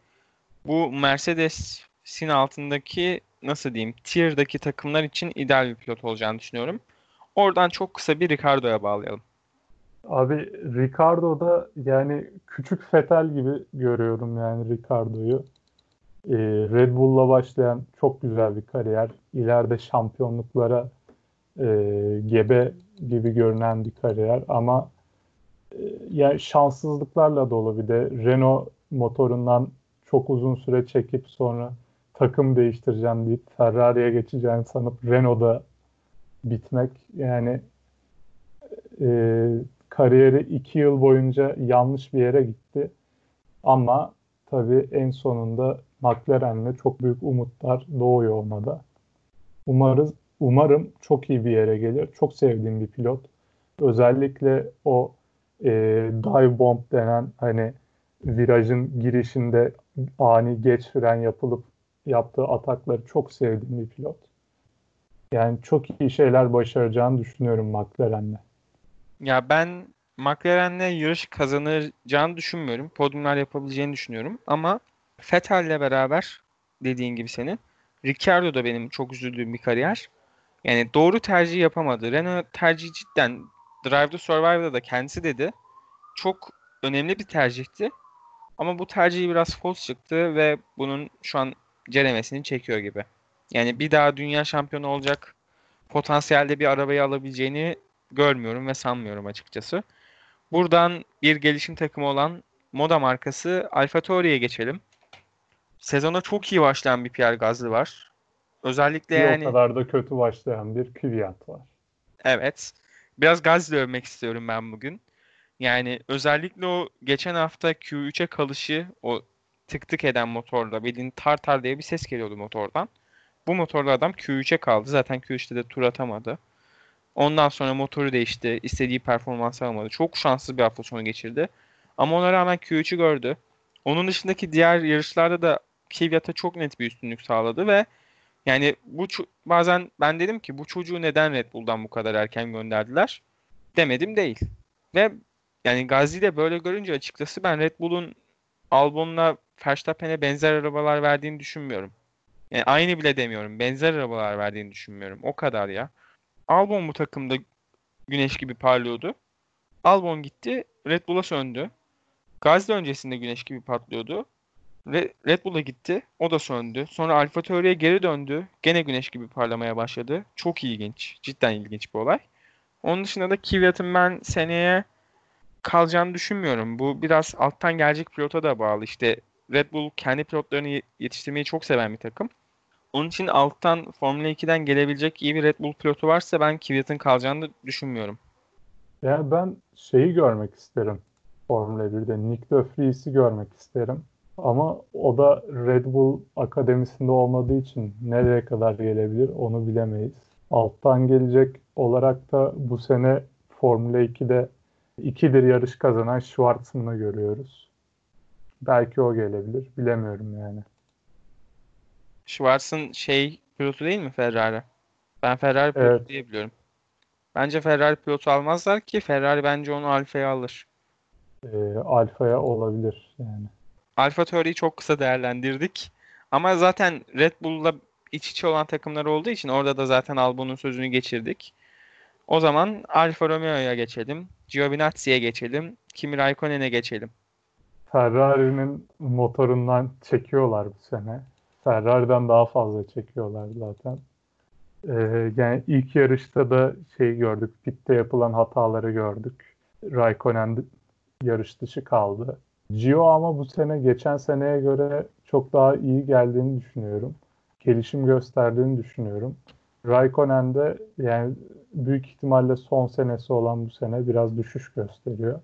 bu Mercedes'in altındaki nasıl diyeyim tier'daki takımlar için ideal bir pilot olacağını düşünüyorum. Oradan çok kısa bir Ricardo'ya bağlayalım. Abi Ricardo da yani küçük Fetel gibi görüyorum yani Ricardo'yu. Ee, Red Bull'la başlayan çok güzel bir kariyer. İleride şampiyonluklara e, gebe gibi görünen bir kariyer ama e, yani şanssızlıklarla dolu bir de Renault motorundan çok uzun süre çekip sonra takım değiştireceğim deyip Ferrari'ye geçeceğini sanıp Renault'da bitmek yani e, kariyeri iki yıl boyunca yanlış bir yere gitti. Ama tabii en sonunda McLaren'le çok büyük umutlar doğuyor olmada. Umarız, umarım çok iyi bir yere gelir. Çok sevdiğim bir pilot. Özellikle o e, dive bomb denen hani virajın girişinde ani geç fren yapılıp yaptığı atakları çok sevdiğim bir pilot. Yani çok iyi şeyler başaracağını düşünüyorum McLaren'le. Ya ben McLaren'le yarış kazanacağını düşünmüyorum. Podyumlar yapabileceğini düşünüyorum. Ama Vettel'le beraber dediğin gibi senin Ricciardo da benim çok üzüldüğüm bir kariyer. Yani doğru tercih yapamadı. Renault tercih cidden Drive to Survive'da da kendisi dedi. Çok önemli bir tercihti. Ama bu tercihi biraz false çıktı ve bunun şu an ceremesini çekiyor gibi. Yani bir daha dünya şampiyonu olacak potansiyelde bir arabayı alabileceğini görmüyorum ve sanmıyorum açıkçası. Buradan bir gelişim takımı olan Moda markası Alfa Tauri'ye geçelim. Sezona çok iyi başlayan bir Pierre Gasly var. Özellikle bir yani... o kadar da kötü başlayan bir Kvyat var. Evet. Biraz Gasly övmek istiyorum ben bugün. Yani özellikle o geçen hafta Q3'e kalışı, o tık tık eden motorla bildiğin tar tar diye bir ses geliyordu motordan. Bu motorla adam Q3'e kaldı. Zaten Q3'te de tur atamadı. Ondan sonra motoru değişti. istediği performans alamadı. Çok şanssız bir hafta sonu geçirdi. Ama ona rağmen Q3'ü gördü. Onun dışındaki diğer yarışlarda da Kvyat'a çok net bir üstünlük sağladı ve yani bu bazen ben dedim ki bu çocuğu neden Red Bull'dan bu kadar erken gönderdiler? Demedim değil. Ve yani Gazi de böyle görünce açıkçası ben Red Bull'un Albon'la Verstappen'e benzer arabalar verdiğini düşünmüyorum. Yani aynı bile demiyorum. Benzer arabalar verdiğini düşünmüyorum. O kadar ya. Albon bu takımda güneş gibi parlıyordu. Albon gitti. Red Bull'a söndü. Gazze öncesinde güneş gibi patlıyordu. Red Bull'a gitti. O da söndü. Sonra Alfa Tauri'ye geri döndü. Gene güneş gibi parlamaya başladı. Çok ilginç. Cidden ilginç bir olay. Onun dışında da Kvyat'ın ben seneye kalacağını düşünmüyorum. Bu biraz alttan gelecek pilota da bağlı. İşte Red Bull kendi pilotlarını yetiştirmeyi çok seven bir takım. Onun için alttan Formula 2'den gelebilecek iyi bir Red Bull pilotu varsa ben Kvyat'ın kalacağını düşünmüyorum. Yani ben şeyi görmek isterim Formula 1'de. Nick de Vries'i görmek isterim. Ama o da Red Bull akademisinde olmadığı için nereye kadar gelebilir onu bilemeyiz. Alttan gelecek olarak da bu sene Formula 2'de ikidir yarış kazanan Schwarzman'ı görüyoruz. Belki o gelebilir. Bilemiyorum yani. Schwarz'ın şey pilotu değil mi Ferrari? Ben Ferrari pilotu Evet. diye biliyorum. Bence Ferrari pilotu almazlar ki Ferrari bence onu Alfa'ya alır. Ee, Alfa'ya olabilir yani. Alfa Tauri'yi çok kısa değerlendirdik. Ama zaten Red Bull'la iç içe olan takımlar olduğu için orada da zaten Albon'un sözünü geçirdik. O zaman Alfa Romeo'ya geçelim. Giovinazzi'ye geçelim. Kimi Raikkonen'e geçelim. Ferrari'nin motorundan çekiyorlar bu sene. Ferrari'den daha fazla çekiyorlar zaten. Ee, yani ilk yarışta da şey gördük. Pitte yapılan hataları gördük. Raikkonen yarış dışı kaldı. Gio ama bu sene geçen seneye göre çok daha iyi geldiğini düşünüyorum. Gelişim gösterdiğini düşünüyorum. Raikkonen de yani büyük ihtimalle son senesi olan bu sene biraz düşüş gösteriyor.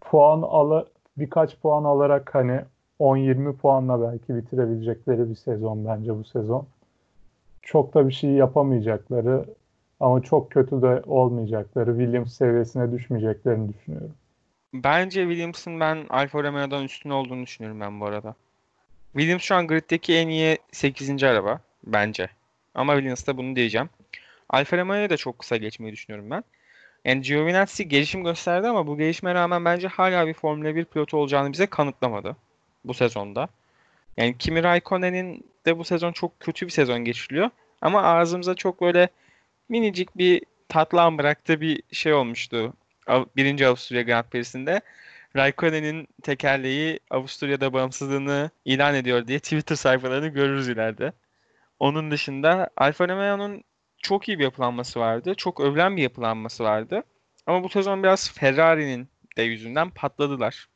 Puan ala birkaç puan alarak hani 10-20 puanla belki bitirebilecekleri bir sezon bence bu sezon. Çok da bir şey yapamayacakları ama çok kötü de olmayacakları, Williams seviyesine düşmeyeceklerini düşünüyorum. Bence Williams'ın ben Alfa Romeo'dan üstün olduğunu düşünüyorum ben bu arada. Williams şu an griddeki en iyi 8. araba bence. Ama Williams'ta bunu diyeceğim. Alfa Romeo'ya da çok kısa geçmeyi düşünüyorum ben. Yani Giovinazzi gelişim gösterdi ama bu gelişime rağmen bence hala bir Formula 1 pilotu olacağını bize kanıtlamadı bu sezonda. Yani Kimi Raikkonen'in de bu sezon çok kötü bir sezon geçiriyor. Ama ağzımıza çok böyle minicik bir tatlı an bıraktığı bir şey olmuştu. Av- Birinci Avusturya Grand Prix'sinde. Raikkonen'in tekerleği Avusturya'da bağımsızlığını ilan ediyor diye Twitter sayfalarını görürüz ileride. Onun dışında Alfa Romeo'nun çok iyi bir yapılanması vardı. Çok övülen bir yapılanması vardı. Ama bu sezon biraz Ferrari'nin de yüzünden patladılar.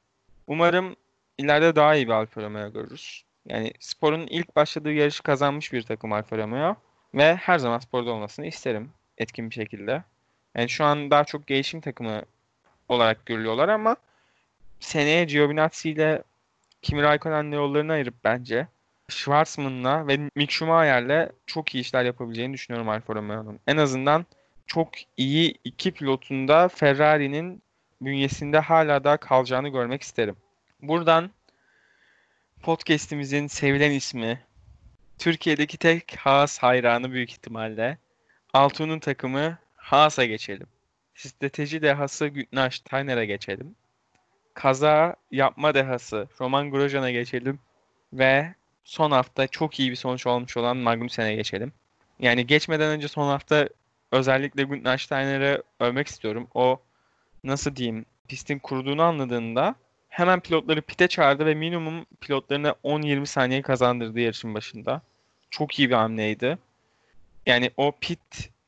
Umarım ileride daha iyi bir Alfa Romeo görürüz. Yani sporun ilk başladığı yarışı kazanmış bir takım Alfa Romeo. Ve her zaman sporda olmasını isterim etkin bir şekilde. Yani şu an daha çok gelişim takımı olarak görülüyorlar ama seneye Giovinazzi ile Kimi Raikkonen'le yollarını ayırıp bence Schwarzman'la ve Mick Schumacher'le çok iyi işler yapabileceğini düşünüyorum Alfa Romeo'nun. En azından çok iyi iki pilotunda Ferrari'nin bünyesinde hala daha kalacağını görmek isterim. Buradan podcast'imizin sevilen ismi, Türkiye'deki tek Haas hayranı büyük ihtimalle, Altun'un takımı Haas'a geçelim. Strateji dehası Günther Steiner'e geçelim. Kaza yapma dehası Roman Grosjean'a geçelim. Ve son hafta çok iyi bir sonuç olmuş olan Magnussen'e geçelim. Yani geçmeden önce son hafta özellikle Günther Steiner'ı övmek istiyorum. O nasıl diyeyim pistin kuruduğunu anladığında hemen pilotları pite çağırdı ve minimum pilotlarına 10-20 saniye kazandırdı yarışın başında. Çok iyi bir hamleydi. Yani o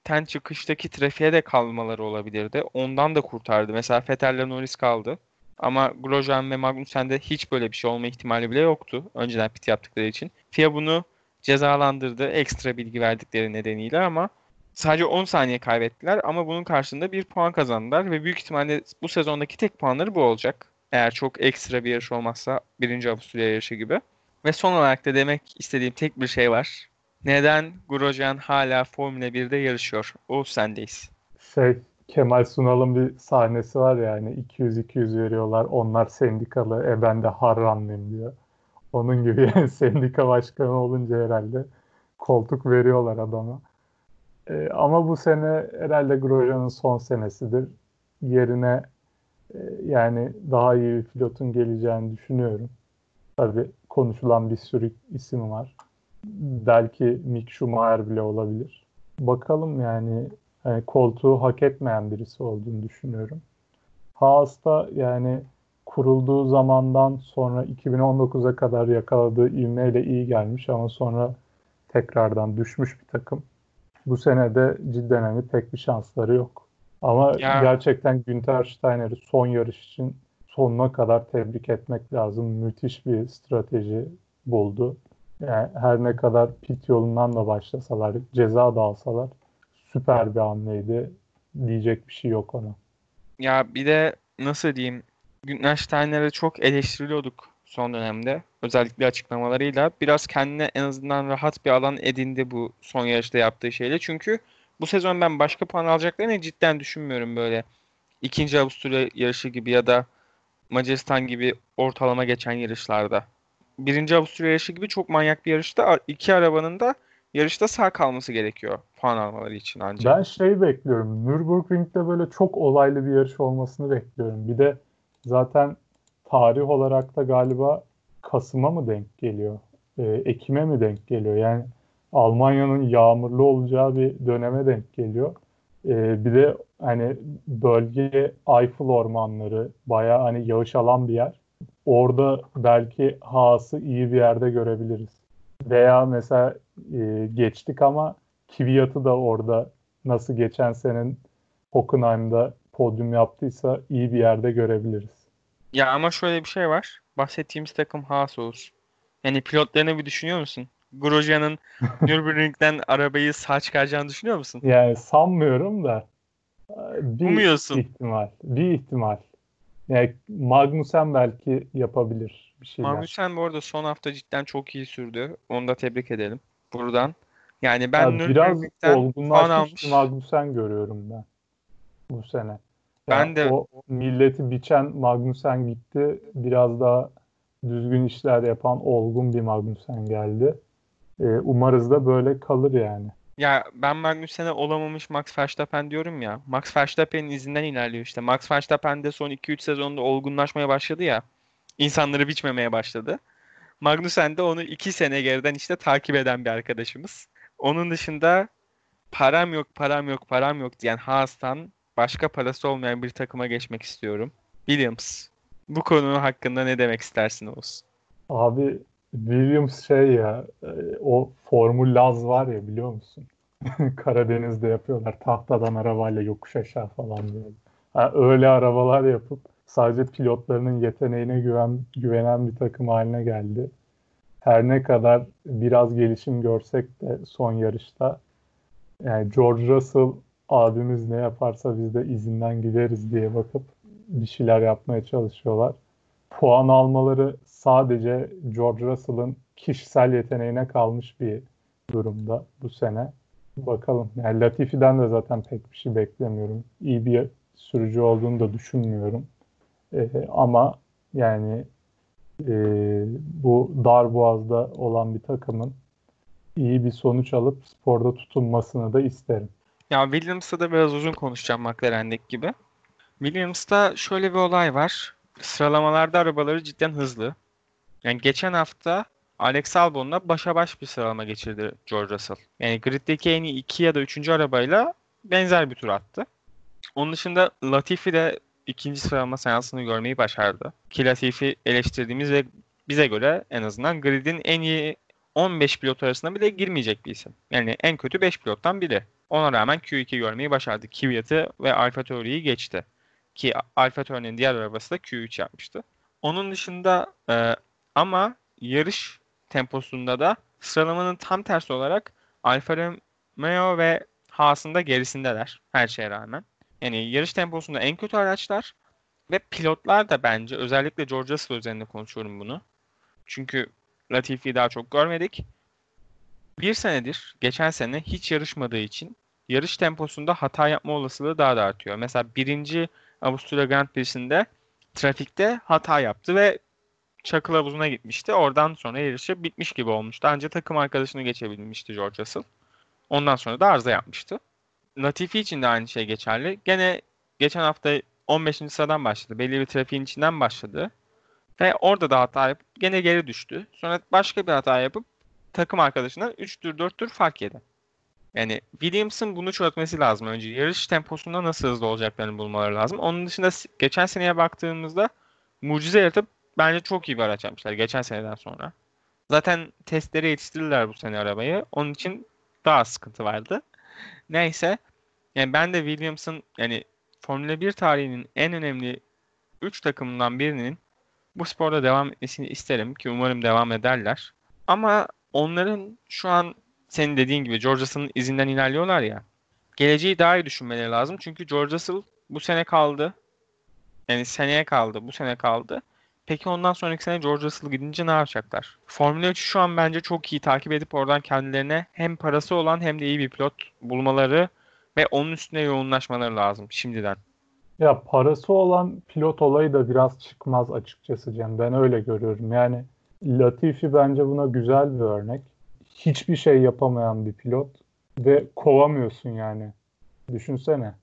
pitten çıkıştaki trafiğe de kalmaları olabilirdi. Ondan da kurtardı. Mesela Vettel'le Norris kaldı. Ama Grosjean ve Magnussen'de hiç böyle bir şey olma ihtimali bile yoktu. Önceden pit yaptıkları için. FIA bunu cezalandırdı ekstra bilgi verdikleri nedeniyle ama sadece 10 saniye kaybettiler ama bunun karşılığında bir puan kazandılar ve büyük ihtimalle bu sezondaki tek puanları bu olacak. Eğer çok ekstra bir yarış olmazsa birinci Avusturya yarışı gibi. Ve son olarak da demek istediğim tek bir şey var. Neden Grosjean hala Formula 1'de yarışıyor? O sendeyiz. Şey Kemal Sunal'ın bir sahnesi var yani 200-200 veriyorlar. Onlar sendikalı. E ben de harranlıyım diyor. Onun gibi yani sendika başkanı olunca herhalde koltuk veriyorlar adama. E, ama bu sene herhalde Grosjean'ın son senesidir. Yerine e, yani daha iyi bir pilotun geleceğini düşünüyorum. Tabii konuşulan bir sürü isim var. Belki Mick Schumacher bile olabilir. Bakalım yani yani koltuğu hak etmeyen birisi olduğunu düşünüyorum. Haas'ta yani kurulduğu zamandan sonra 2019'a kadar yakaladığı ivmeyle iyi gelmiş ama sonra tekrardan düşmüş bir takım. Bu sene de cidden hani pek bir şansları yok. Ama Ya- gerçekten Günter Steiner'i son yarış için sonuna kadar tebrik etmek lazım. Müthiş bir strateji buldu. Yani her ne kadar pit yolundan da başlasalar, ceza da alsalar süper bir hamleydi. Diyecek bir şey yok ona. Ya bir de nasıl diyeyim Günter Steiner'i çok eleştiriliyorduk son dönemde. Özellikle açıklamalarıyla. Biraz kendine en azından rahat bir alan edindi bu son yarışta yaptığı şeyle. Çünkü bu sezon ben başka puan alacaklarını cidden düşünmüyorum böyle. İkinci Avusturya yarışı gibi ya da Macaristan gibi ortalama geçen yarışlarda. Birinci Avusturya yarışı gibi çok manyak bir yarışta iki arabanın da yarışta sağ kalması gerekiyor puan almaları için ancak. Ben şey bekliyorum. Nürburgring'de böyle çok olaylı bir yarış olmasını bekliyorum. Bir de zaten tarih olarak da galiba Kasım'a mı denk geliyor? Ee, Ekim'e mi denk geliyor? Yani Almanya'nın yağmurlu olacağı bir döneme denk geliyor. Ee, bir de hani bölge Eifel ormanları bayağı hani yağış alan bir yer. Orada belki Haas'ı iyi bir yerde görebiliriz. Veya mesela e, geçtik ama Kvyat'ı da orada nasıl geçen senin Hockenheim'da podyum yaptıysa iyi bir yerde görebiliriz. Ya ama şöyle bir şey var. Bahsettiğimiz takım Haas olsun. Yani pilotlarını bir düşünüyor musun? Grosjean'ın Nürburgring'den arabayı sağ çıkaracağını düşünüyor musun? Yani sanmıyorum da e, bir Umuyorsun. ihtimal. Bir ihtimal. Yani Magnussen belki yapabilir bir şeyler. Magnussen bu arada son hafta cidden çok iyi sürdü. Onu da tebrik edelim buradan. Yani ben Ya biraz olgunlaşmış Magnussen görüyorum ben bu sene. Ben Yani de- o milleti biçen Magnussen gitti. Biraz daha düzgün işler yapan olgun bir Magnussen geldi. Ee, umarız da böyle kalır yani. Ya ben Magnussen'e olamamış Max Verstappen diyorum ya. Max Verstappen'in izinden ilerliyor işte. Max Verstappen de son 2-3 sezonda olgunlaşmaya başladı ya. İnsanları biçmemeye başladı. Magnussen de onu 2 sene geriden işte takip eden bir arkadaşımız. Onun dışında param yok, param yok, param yok diyen Haas'tan başka parası olmayan bir takıma geçmek istiyorum. Williams. Bu konu hakkında ne demek istersin Oğuz? Abi Williams şey ya e, o Formül Laz var ya biliyor musun? Karadeniz'de yapıyorlar tahtadan arabayla yokuş aşağı falan böyle. Ha, öyle arabalar yapıp sadece pilotlarının yeteneğine güven, güvenen bir takım haline geldi. Her ne kadar biraz gelişim görsek de son yarışta yani George Russell abimiz ne yaparsa biz de izinden gideriz diye bakıp bir şeyler yapmaya çalışıyorlar puan almaları sadece George Russell'ın kişisel yeteneğine kalmış bir durumda bu sene. Bakalım. Yani Latifi'den de zaten pek bir şey beklemiyorum. İyi bir sürücü olduğunu da düşünmüyorum. Ee, ama yani e, bu dar boğazda olan bir takımın iyi bir sonuç alıp sporda tutunmasını da isterim. Ya Williams'ta da biraz uzun konuşacağım McLaren'deki gibi. Williams'ta şöyle bir olay var. Sıralamalarda arabaları cidden hızlı. Yani geçen hafta Alex Albon'la başa baş bir sıralama geçirdi George Russell. Yani griddeki en iyi 2 ya da 3. arabayla benzer bir tur attı. Onun dışında Latifi de ikinci sıralama seansını görmeyi başardı. Ki Latifi eleştirdiğimiz ve bize göre en azından gridin en iyi 15 pilot arasına bile girmeyecek bir isim. Yani en kötü 5 pilottan biri. Ona rağmen Q2 görmeyi başardı. Kvyat'ı ve AlphaTauri'yi geçti. Ki AlphaTauri'nin diğer arabası da Q3 yapmıştı. Onun dışında e, ama yarış temposunda da sıralamanın tam tersi olarak Alfa Romeo ve Haas'ın da gerisindeler her şeye rağmen. Yani yarış temposunda en kötü araçlar ve pilotlar da bence özellikle George Russell üzerinde konuşuyorum bunu. Çünkü Latifi'yi daha çok görmedik. Bir senedir, geçen sene hiç yarışmadığı için yarış temposunda hata yapma olasılığı daha da artıyor. Mesela birinci Avusturya Grand Prix'sinde trafikte hata yaptı ve çakıl havuzuna gitmişti. Oradan sonra yarışı bitmiş gibi olmuştu. Ancak takım arkadaşını geçebilmişti George Russell. Ondan sonra da arıza yapmıştı. Latifi için de aynı şey geçerli. Gene geçen hafta 15. sıradan başladı. Belli bir trafiğin içinden başladı. Ve orada da hata yapıp gene geri düştü. Sonra başka bir hata yapıp takım arkadaşından 3 tur 4 tur fark yedi. Yani Williams'ın bunu çözmesi lazım önce. Yarış temposunda nasıl hızlı olacaklarını bulmaları lazım. Onun dışında geçen seneye baktığımızda mucize yaratıp bence çok iyi bir araç yapmışlar geçen seneden sonra. Zaten testlere yetiştirdiler bu sene arabayı. Onun için daha sıkıntı vardı. Neyse. Yani ben de Williams'ın yani Formula 1 tarihinin en önemli 3 takımından birinin bu sporda devam etmesini isterim ki umarım devam ederler. Ama onların şu an senin dediğin gibi George izinden ilerliyorlar ya. Geleceği daha iyi düşünmeleri lazım. Çünkü George Russell bu sene kaldı. Yani seneye kaldı. Bu sene kaldı. Peki ondan sonraki sene George Russell gidince ne yapacaklar? Formula 3'ü şu an bence çok iyi takip edip oradan kendilerine hem parası olan hem de iyi bir pilot bulmaları ve onun üstüne yoğunlaşmaları lazım şimdiden. Ya parası olan pilot olayı da biraz çıkmaz açıkçası Cem. Ben öyle görüyorum. Yani Latifi bence buna güzel bir örnek. Hiçbir şey yapamayan bir pilot ve kovamıyorsun yani. Düşünsene.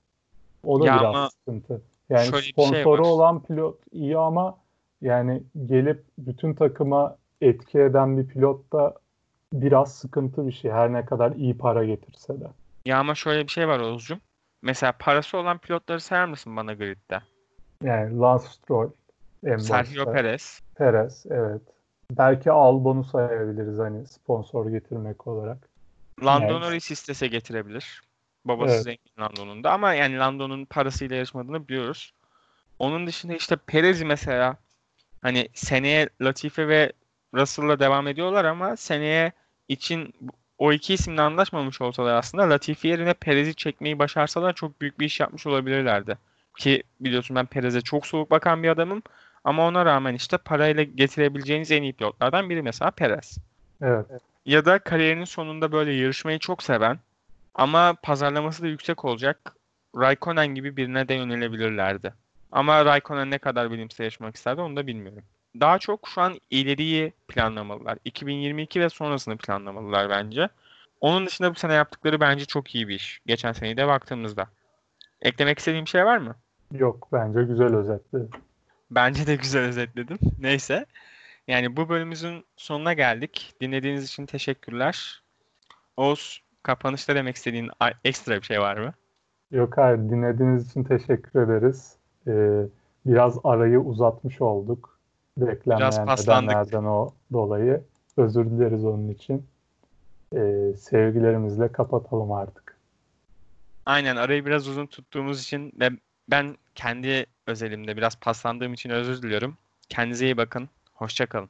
O da Ya biraz sıkıntı. Yani şey sponsoru var. olan pilot iyi ama yani gelip bütün takıma etki eden bir pilot da biraz sıkıntı bir şey. Her ne kadar iyi para getirse de. Ya ama şöyle bir şey var Oğuzcum. Mesela parası olan pilotları sayar mısın bana gridde? Yani Lance Stroll Sergio başta. Perez, Perez, evet. Belki Albon'u sayabiliriz hani sponsor getirmek olarak. Lando Evet. Norris istese getirebilir. Babası Evet. zengin Lando'nun da ama yani Lando'nun parasıyla yarışmadığını biliyoruz. Onun dışında işte Perez'i mesela hani seneye Latifi ve Russell'la devam ediyorlar ama seneye için o iki isimle anlaşmamış olsalar aslında Latifi yerine Perez'i çekmeyi başarsalar çok büyük bir iş yapmış olabilirlerdi. Ki biliyorsun ben Perez'e çok soğuk bakan bir adamım ama ona rağmen işte parayla getirebileceğiniz en iyi pilotlardan biri mesela Perez. Evet. Ya da kariyerinin sonunda böyle yarışmayı çok seven ama pazarlaması da yüksek olacak Raikkonen gibi birine de yönelebilirlerdi. Ama Raikkonen ne kadar bilimsel yarışmak isterdi onu da bilmiyorum. Daha çok şu an ileriyi planlamalılar. 2022 ve sonrasını planlamalılar bence. Onun dışında bu sene yaptıkları bence çok iyi bir iş. Geçen seneyi de baktığımızda. Eklemek istediğim şey var mı? Yok bence güzel özetledi. Bence de güzel özetledin. Neyse. Yani bu bölümümüzün sonuna geldik. Dinlediğiniz için teşekkürler. Oğuz, kapanışta demek istediğin ekstra bir şey var mı? Yok hayır dinlediğiniz için teşekkür ederiz. Ee, biraz arayı uzatmış olduk. Beklenmeyen nedenlerden o dolayı. Özür dileriz onun için. Ee, sevgilerimizle kapatalım artık. Aynen arayı biraz uzun tuttuğumuz için ve ben kendi özelimde biraz paslandığım için özür diliyorum. Kendinize iyi bakın. Hoşça kalın.